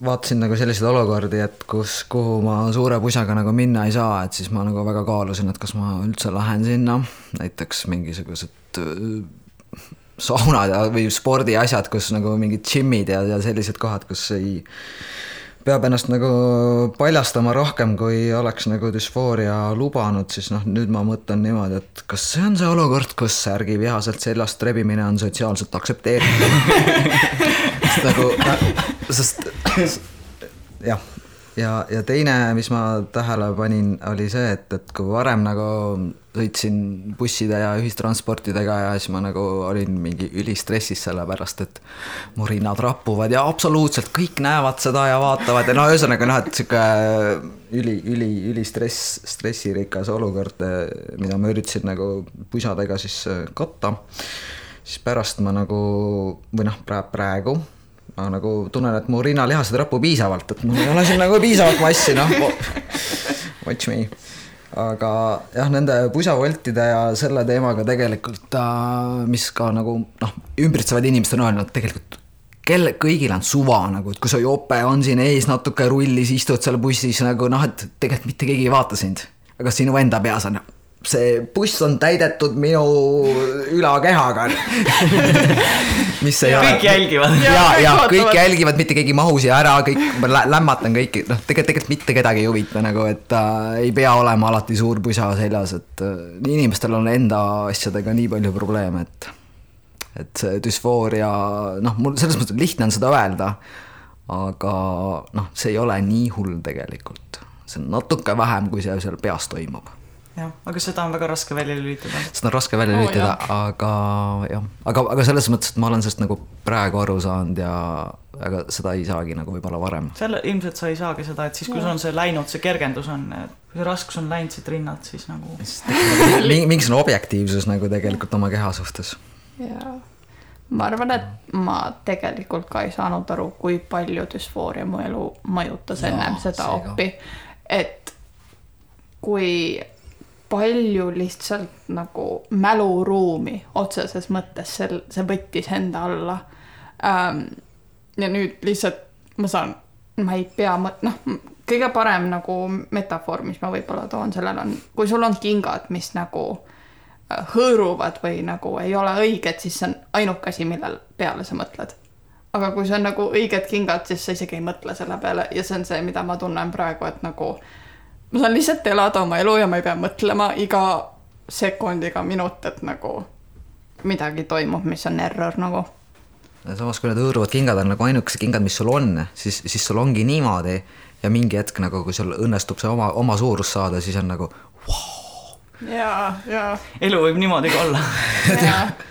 vaatasin nagu selliseid olukordi, et kus, kuhu ma suure pusaga nagu minna ei saa, et siis ma nagu väga kaalusin, et kas ma üldse lähen sinna, näiteks mingisugused äh, saunad ja, või spordiasjad, kus nagu mingid džimmid ja, ja sellised kohad, kus ei peab ennast nagu paljastama rohkem, kui oleks nagu düsfooria lubanud, siis noh, nüüd ma mõtlen niimoodi, et kas see on see olukord, kus särgi vihaselt seljast rebimine on sotsiaalselt aktsepteeritav (laughs) sest nagu, sest jah, ja, ja teine, mis ma tähele panin, oli see, et, et kui varem nagu sõitsin busside ja ühistransportidega ja siis ma nagu olin mingi ülistressis sellepärast, et mu rinnad rappuvad ja absoluutselt kõik näevad seda ja vaatavad ja no ühesõnaga noh, et sihuke üli, üli, ülistress, stressirikas olukord, mida ma üritasin nagu pusadega siis katta. siis pärast ma nagu või noh, praegu ma nagu tunnen, et mu rinnalihased ei rapu piisavalt, et mul ei ole siin nagu piisavalt massi, noh. Watch me aga jah, nende pusavoltide ja selle teemaga tegelikult, äh, mis ka nagu noh, ümbritsevad inimesed on öelnud, tegelikult kelle, kõigil on suva nagu, et kui su jope on siin ees natuke rullis, istud seal bussis nagu noh, et tegelikult mitte keegi ei vaata sind. aga sinu enda peas on see buss on täidetud minu ülakehaga (laughs) mis ei Ja ole. kõik jälgivad. ja, Ja ja kõik jälgivad, mitte keegi ei mahu siia ära, kõik, ma lä- lämmatan kõiki, noh, tegelikult, tegelikult mitte kedagi ei huvita nagu, et äh, ei pea olema alati suur pusa seljas, et äh, inimestel on enda asjadega nii palju probleeme, et et see düsfooria, noh, mul selles mõttes lihtne on seda öelda, aga noh, see ei ole nii hull tegelikult. see on natuke vähem, kui see seal peas toimub jah, aga seda on väga raske välja lülitada. seda on raske välja Oo, lülitada oh,, aga jah, aga, aga selles mõttes, et ma olen sellest nagu praegu aru saanud ja aga seda ei saagi nagu võib-olla varem. selle, ilmselt sa ei saagi seda, et siis, kui sul on see läinud, see kergendus on, kui see raskus on läinud siit rinnalt, siis nagu mingi mingisugune objektiivsus nagu tegelikult oma keha suhtes. jaa. ma arvan, et ma tegelikult ka ei saanud aru, kui palju düsfooria mu elu mõjutas ennem seda oppi. et kui palju lihtsalt nagu mäluruumi otseses mõttes sel, see võttis enda alla ähm,. ja nüüd lihtsalt ma saan, ma ei pea noh, kõige parem nagu metafoor, mis ma võib-olla toon sellele on, kui sul on kingad, mis nagu äh, hõõruvad või nagu ei ole õiged, siis see on ainuke asi, millel peale sa mõtled. aga kui see on nagu õiged kingad, siis sa isegi ei mõtle selle peale ja see on see, mida ma tunnen praegu, et nagu ma saan lihtsalt elada oma elu ja ma ei pea mõtlema iga sekund, iga minut, et nagu midagi toimub, mis on error nagu. samas, kui need hõõruvad kingad on nagu ainukesed kingad, mis sul on, siis, siis sul ongi niimoodi ja mingi hetk nagu, kui sul õnnestub see oma, oma suurus saada, siis on nagu ja, ja elu võib niimoodi ka olla. (laughs)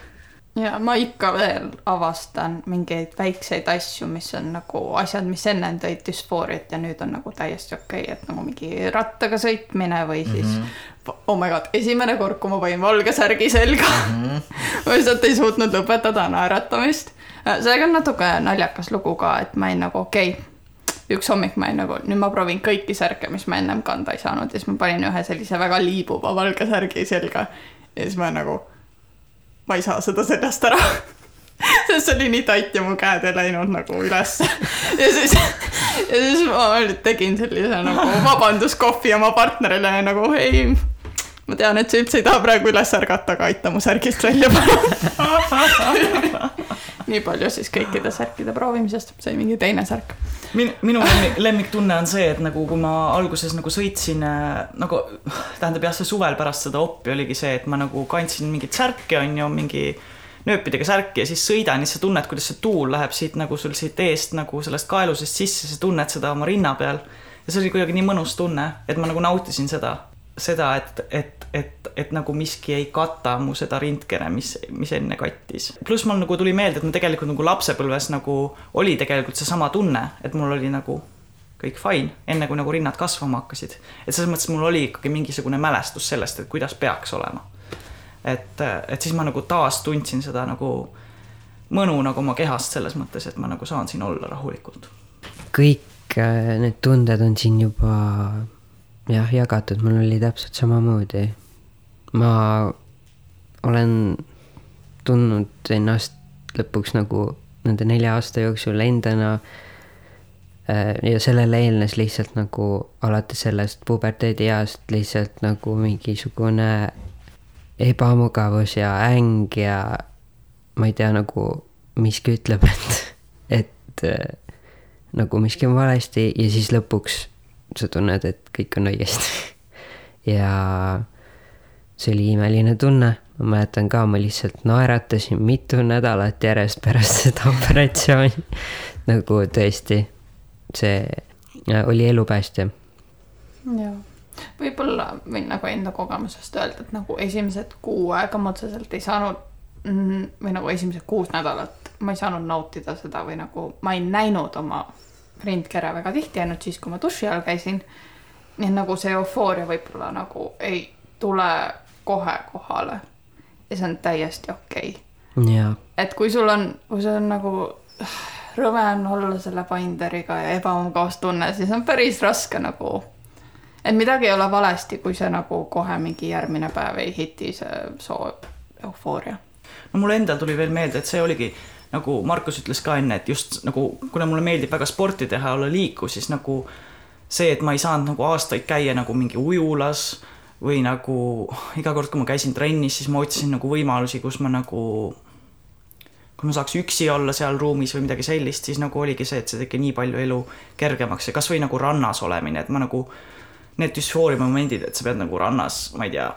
ja, ma ikka veel avastan mingeid väikseid asju, mis on nagu asjad, mis ennem tõid düsfooriat ja nüüd on nagu täiesti okei okay,, et nagu mingi rattaga sõitmine või siis mm. -hmm. oh my god, esimene kord, kui ma panin valge särgi selga mm, -hmm. ma lihtsalt ei suutnud lõpetada naeratamist. sellega on natuke naljakas lugu ka, et ma olin nagu okei okay, üks hommik ma olin nagu, nüüd ma proovin kõiki särke, mis ma ennem kanda ei saanud ja siis ma panin ühe sellise väga liibuva valge särgi selga ja siis ma nagu ma ei saa seda seljast ära. (laughs) sest see oli nii tait ja mu käed ei läinud nagu ülesse. (laughs) ja siis, ja siis ma tegin sellise nagu (laughs) vabanduskohvi oma partnerile nagu ei, ma tean, et sa üldse ei taha praegu üles ärgata, aga aita mu särgist välja palun. nii palju siis kõikide särkide proovimisest, see oli mingi teine särk. min-, minu lemmik, lemmiktunne on see, et nagu kui ma alguses nagu sõitsin äh, nagu tähendab jah, see suvel pärast seda oppi oligi see, et ma nagu kandsin mingit särki, on ju, mingi nööpidega särki ja siis sõidan ja sa tunned, kuidas see tuul läheb siit nagu sul siit eest nagu sellest kaelusest sisse, sa tunned seda oma rinna peal. ja see oli kuidagi nii mõnus tunne, et ma nagu nautisin seda, seda, et, et, et, et nagu miski ei kata mu seda rindkene, mis, mis enne kattis. pluss mul nagu tuli meelde, et mul tegelikult nagu lapsepõlves nagu oli tegelikult seesama tunne, et mul oli nagu kõik fine, enne kui nagu rinnad kasvama hakkasid. et selles mõttes mul oli ikkagi mingisugune mälestus sellest, et kuidas peaks olema. et, et siis ma nagu taas tundsin seda nagu mõnu nagu oma kehast selles mõttes, et ma nagu saan siin olla rahulikult. kõik äh, need tunded on siin juba jah jagatud, mul oli täpselt samamoodi. ma olen tundnud ennast lõpuks nagu nende nelja aasta jooksul endana. ja sellele eelnes lihtsalt nagu alates sellest puberteedieast lihtsalt nagu mingisugune ebamugavus ja äng ja ma ei tea nagu miski ütleb, (laughs) et, et äh, nagu miski on valesti ja siis lõpuks sa tunned, et kõik on õigesti. ja see oli imeline tunne, ma mäletan ka, ma lihtsalt naeratasin mitu nädalat järjest pärast seda operatsiooni. nagu tõesti, see äh, oli elupäästja. jah, võib-olla võin nagu enda kogemusest öelda, et nagu esimesed kuu aega ma otseselt ei saanud mm, või nagu esimesed kuus nädalat ma ei saanud nautida seda või nagu ma ei näinud oma rindkere väga tihti, ainult siis, kui ma duši all käisin. nii et nagu see eufooria võib-olla nagu ei tule kohe kohale. ja see on täiesti okei okay. jaa, et kui sul on, kui sul on nagu rõve on olla selle binderiga ja ebamugavustunne, siis on päris raske nagu. et midagi ei ole valesti, kui see nagu kohe mingi järgmine päev ei hiti see soo eufooria. no mul endal tuli veel meelde, et see oligi nagu Markus ütles ka enne, et just nagu, kuna mulle meeldib väga sporti teha, olla liikuv, siis nagu see, et ma ei saanud nagu aastaid käia nagu mingi ujulas või nagu iga kord, kui ma käisin trennis, siis ma otsisin nagu võimalusi, kus ma nagu kui ma saaks üksi olla seal ruumis või midagi sellist, siis nagu oligi see, et see tegi nii palju elu kergemaks ja kasvõi nagu rannas olemine, et ma nagu need düsfooria momendid, et sa pead nagu rannas, ma ei tea,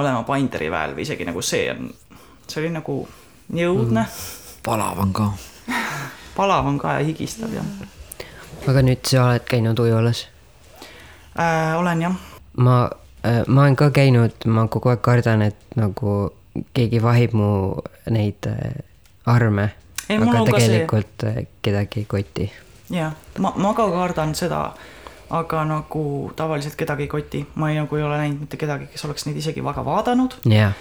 olema Painderi väel või isegi nagu see on, see oli nagu jõudne mm palav on ka. palav on ka ja higistab jah. aga nüüd sa oled käinud ujulas äh,? olen jah. ma äh,, ma olen ka käinud, ma kogu aeg kardan, et nagu keegi vahib mu neid äh, arme. aga tegelikult see... Äh, kedagi ei koti. jah, ma, ma ka kardan seda aga nagu tavaliselt kedagi ei koti, ma ei, nagu ei ole näinud mitte kedagi, kes oleks neid isegi väga vaadanud.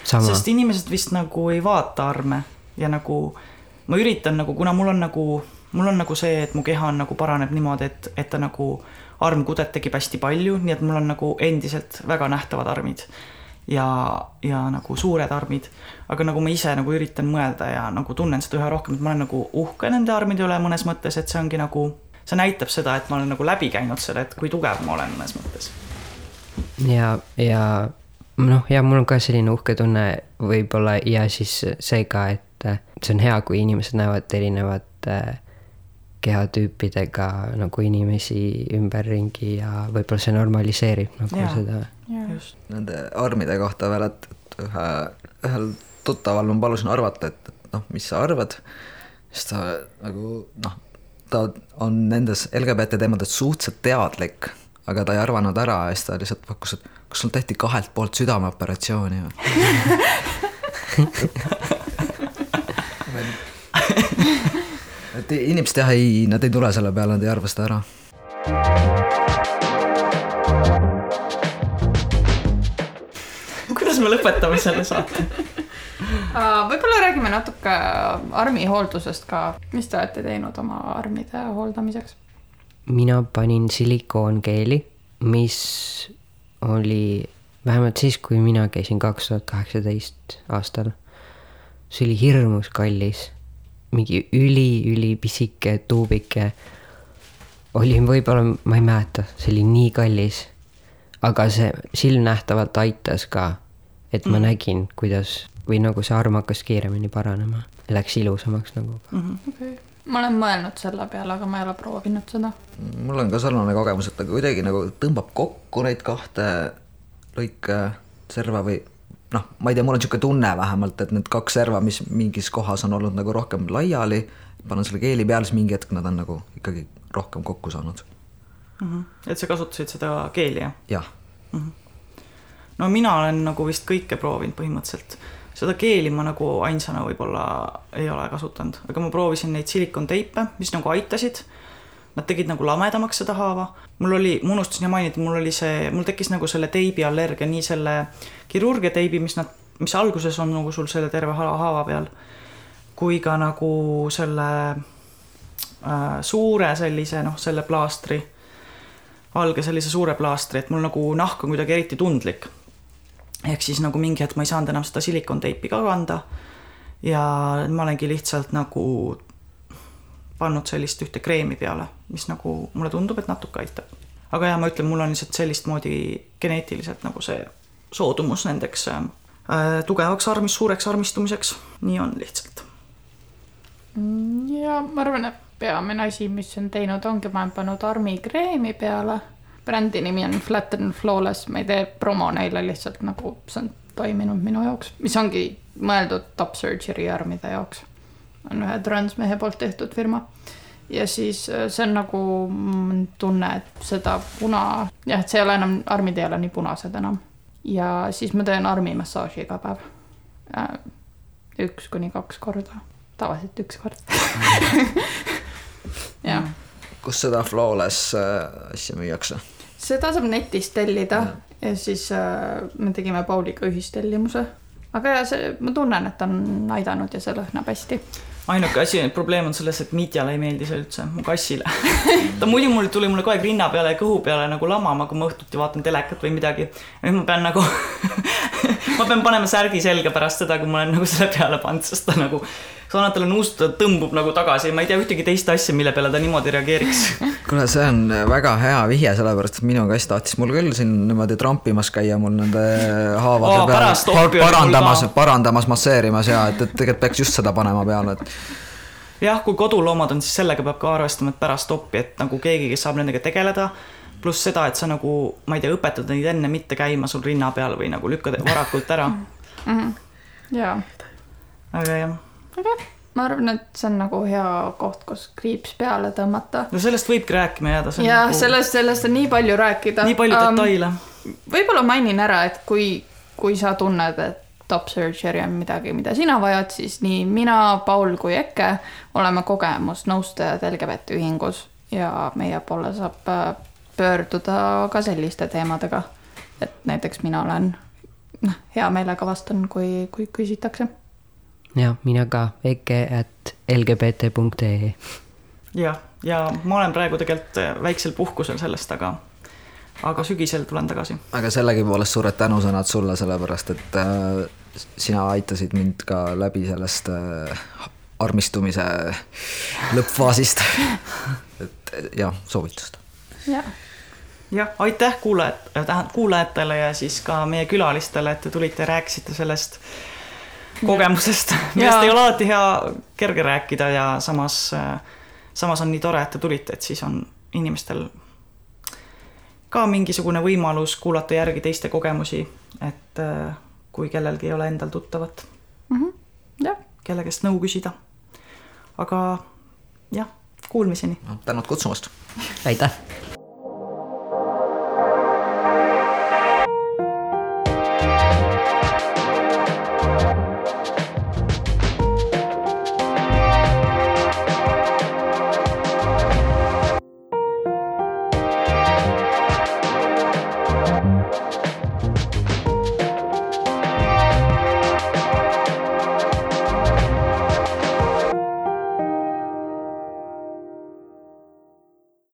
sest inimesed vist nagu ei vaata arme ja nagu äh, ma üritan nagu, kuna mul on nagu, mul on nagu see, et mu keha on nagu paraneb niimoodi, et, et ta nagu armkudet tekib hästi palju, nii et mul on nagu endiselt väga nähtavad armid ja, ja nagu suured armid. aga nagu ma ise nagu üritan mõelda ja nagu tunnen seda üha rohkem, et ma olen nagu uhke nende armide üle mõnes mõttes, et see ongi nagu, see näitab seda, et ma olen nagu läbi käinud selle, et kui tugev ma olen mõnes mõttes. ja, ja noh, ja mul on ka selline uhke tunne võib-olla ja siis see ka, et et see on hea, kui inimesed näevad erinevate kehatüüpidega nagu inimesi ümberringi ja võib-olla see normaliseerib nagu ja, seda. Nende armide kohta veel, et, et ühe, ühel tuttaval ma palusin arvata, et, et noh, mis sa arvad, siis ta nagu noh, ta on nendes LGBT teemades suhteliselt teadlik, aga ta ei arvanud ära ja siis ta lihtsalt pakkus, et kas sul tehti kahelt poolt südameoperatsiooni või (laughs) (laughs) (laughs) (laughs) et inimesed jah, ei, nad ei tule selle peale, nad ei arva seda ära. kuidas me lõpetame selle saate? (laughs) võib-olla räägime natuke armihooldusest ka, mis te olete teinud oma armide hooldamiseks? mina panin silikoonkeeli, mis oli vähemalt siis, kui mina käisin kaks tuhat kaheksateist aastal. See oli hirmus kallis mingi üli-ülipisike tuubike. oli võib-olla, ma ei mäleta, see oli nii kallis. aga see silmnähtavalt aitas ka, et ma mm. nägin, kuidas või nagu see arm hakkas kiiremini paranema, läks ilusamaks nagu mm. -hmm. Okay. ma olen mõelnud selle peale, aga ma ei ole proovinud seda. mul on ka sarnane kogemus, et ta kuidagi nagu tõmbab kokku neid kahte lõike serva või noh, ma ei tea, mul on niisugune tunne vähemalt, et need kaks serva, mis mingis kohas on olnud nagu rohkem laiali, panen selle keeli peale, siis mingi hetk nad on nagu ikkagi rohkem kokku saanud mm. -hmm. et sa kasutasid seda keeli, jah? jah mm. -hmm. no mina olen nagu vist kõike proovinud põhimõtteliselt. seda keeli ma nagu ainsana võib-olla ei ole kasutanud, aga ma proovisin neid silikonteipe, mis nagu aitasid nad tegid nagu lamedamaks seda haava. mul oli, ma unustasin mainida, mul oli see, mul tekkis nagu selle teibi allergia, nii selle kirurgia teibi, mis nad, mis alguses on nagu sul selle terve haava peal, kui ka nagu selle äh, suure sellise noh, selle plaastri, valge sellise suure plaastri, et mul nagu nahk on kuidagi eriti tundlik. ehk siis nagu mingi hetk ma ei saanud enam seda silikonteipi ka kanda ja ma olengi lihtsalt nagu pannud sellist ühte kreemi peale, mis nagu mulle tundub, et natuke aitab. aga ja ma ütlen, mul on lihtsalt sellist moodi geneetiliselt nagu see soodumus nendeks äh, tugevaks armis, suureks armistumiseks, nii on lihtsalt. Mm, ja ma arvan, et peamine asi, mis on teinud, ongi, ma olen pannud armikreemi peale. brändi nimi on Flat and Flawless, ma ei tee promo neile lihtsalt nagu see on toiminud minu jaoks, mis ongi mõeldud top surgery armide jaoks on ühe transmehe poolt tehtud firma. ja siis äh, see on nagu mm, tunne, et seda puna, jah, et see ei ole enam, armid ei ole nii punased enam. ja siis ma teen armimassaaži iga päev. Äh, üks kuni kaks korda, tavaliselt üks kord (laughs) jah. kus seda flawless äh, asja müüakse? seda saab netist tellida ja, ja siis äh, me tegime Pauliga ühistellimuse aga ja see, ma tunnen, et on aidanud ja see lõhnab hästi ainuke asi, probleem on selles, et Mitjale ei meeldi see üldse, mu kassile (laughs) ta muidu mul tuli mulle kogu aeg rinna peale ja kõhu peale nagu lamama, kui ma õhtuti vaatan telekat või midagi. nüüd ma pean nagu (laughs) ma pean panema särgi selga pärast seda, kui ma olen nagu selle peale pannud, sest ta nagu sa annad talle nuustu, ta tõmbub nagu tagasi, ma ei tea ühtegi teist asja, mille peale ta niimoodi reageeriks. (laughs) kuule, see on väga hea vihje, sellepärast et minu kass tahtis mul küll siin niimoodi trampimas käia mul nende haavade pärast peal parandamas parandamas, masseerimas ja et, et tegelikult peaks just seda panema peale, et jah, kui koduloomad on, siis sellega peab ka arvestama, et pärast oppi, et nagu keegi, kes saab nendega tegeleda, pluss seda, et sa nagu, ma ei tea, õpetad neid enne mitte käima sul rinna peal või nagu lükkad varakult ära. (laughs) jaa. Aga jah, ma arvan, et see on nagu hea koht, kus kriips peale tõmmata. no sellest võibki rääkima jääda. ja nagu... sellest, sellest on nii palju rääkida. nii palju detaile. võib-olla mainin ära, et kui, kui sa tunned, et top surgery on midagi, mida sina vajad, siis nii mina, Paul kui Eke oleme kogemusnõustajad LGBT ühingus ja meie poole saab äh, pöörduda ka selliste teemadega. et näiteks mina olen, noh, hea meelega vastan, kui, kui küsitakse. Ja mina ka, eke at lgbt.ee. jah, ja ma olen praegu tegelikult äh, väiksel puhkusel sellest, aga, aga sügisel tulen tagasi. aga sellegipoolest suured tänusõnad sulle, sellepärast et äh, sina aitasid mind ka läbi sellest äh, armistumise lõppfaasist. (laughs) et jah, soovitust. jah, jah, aitäh kuulajad, tähendab kuulajatele ja siis ka meie külalistele, et te tulite ja rääkisite sellest kogemusest, millest ei ole alati hea kerge rääkida ja samas, samas on nii tore, et te tulite, et siis on inimestel ka mingisugune võimalus kuulata järgi teiste kogemusi, et kui kellelgi ei ole endal tuttavat, jah, kelle käest nõu küsida. aga jah, kuulmiseni. Tänud kutsumast. aitäh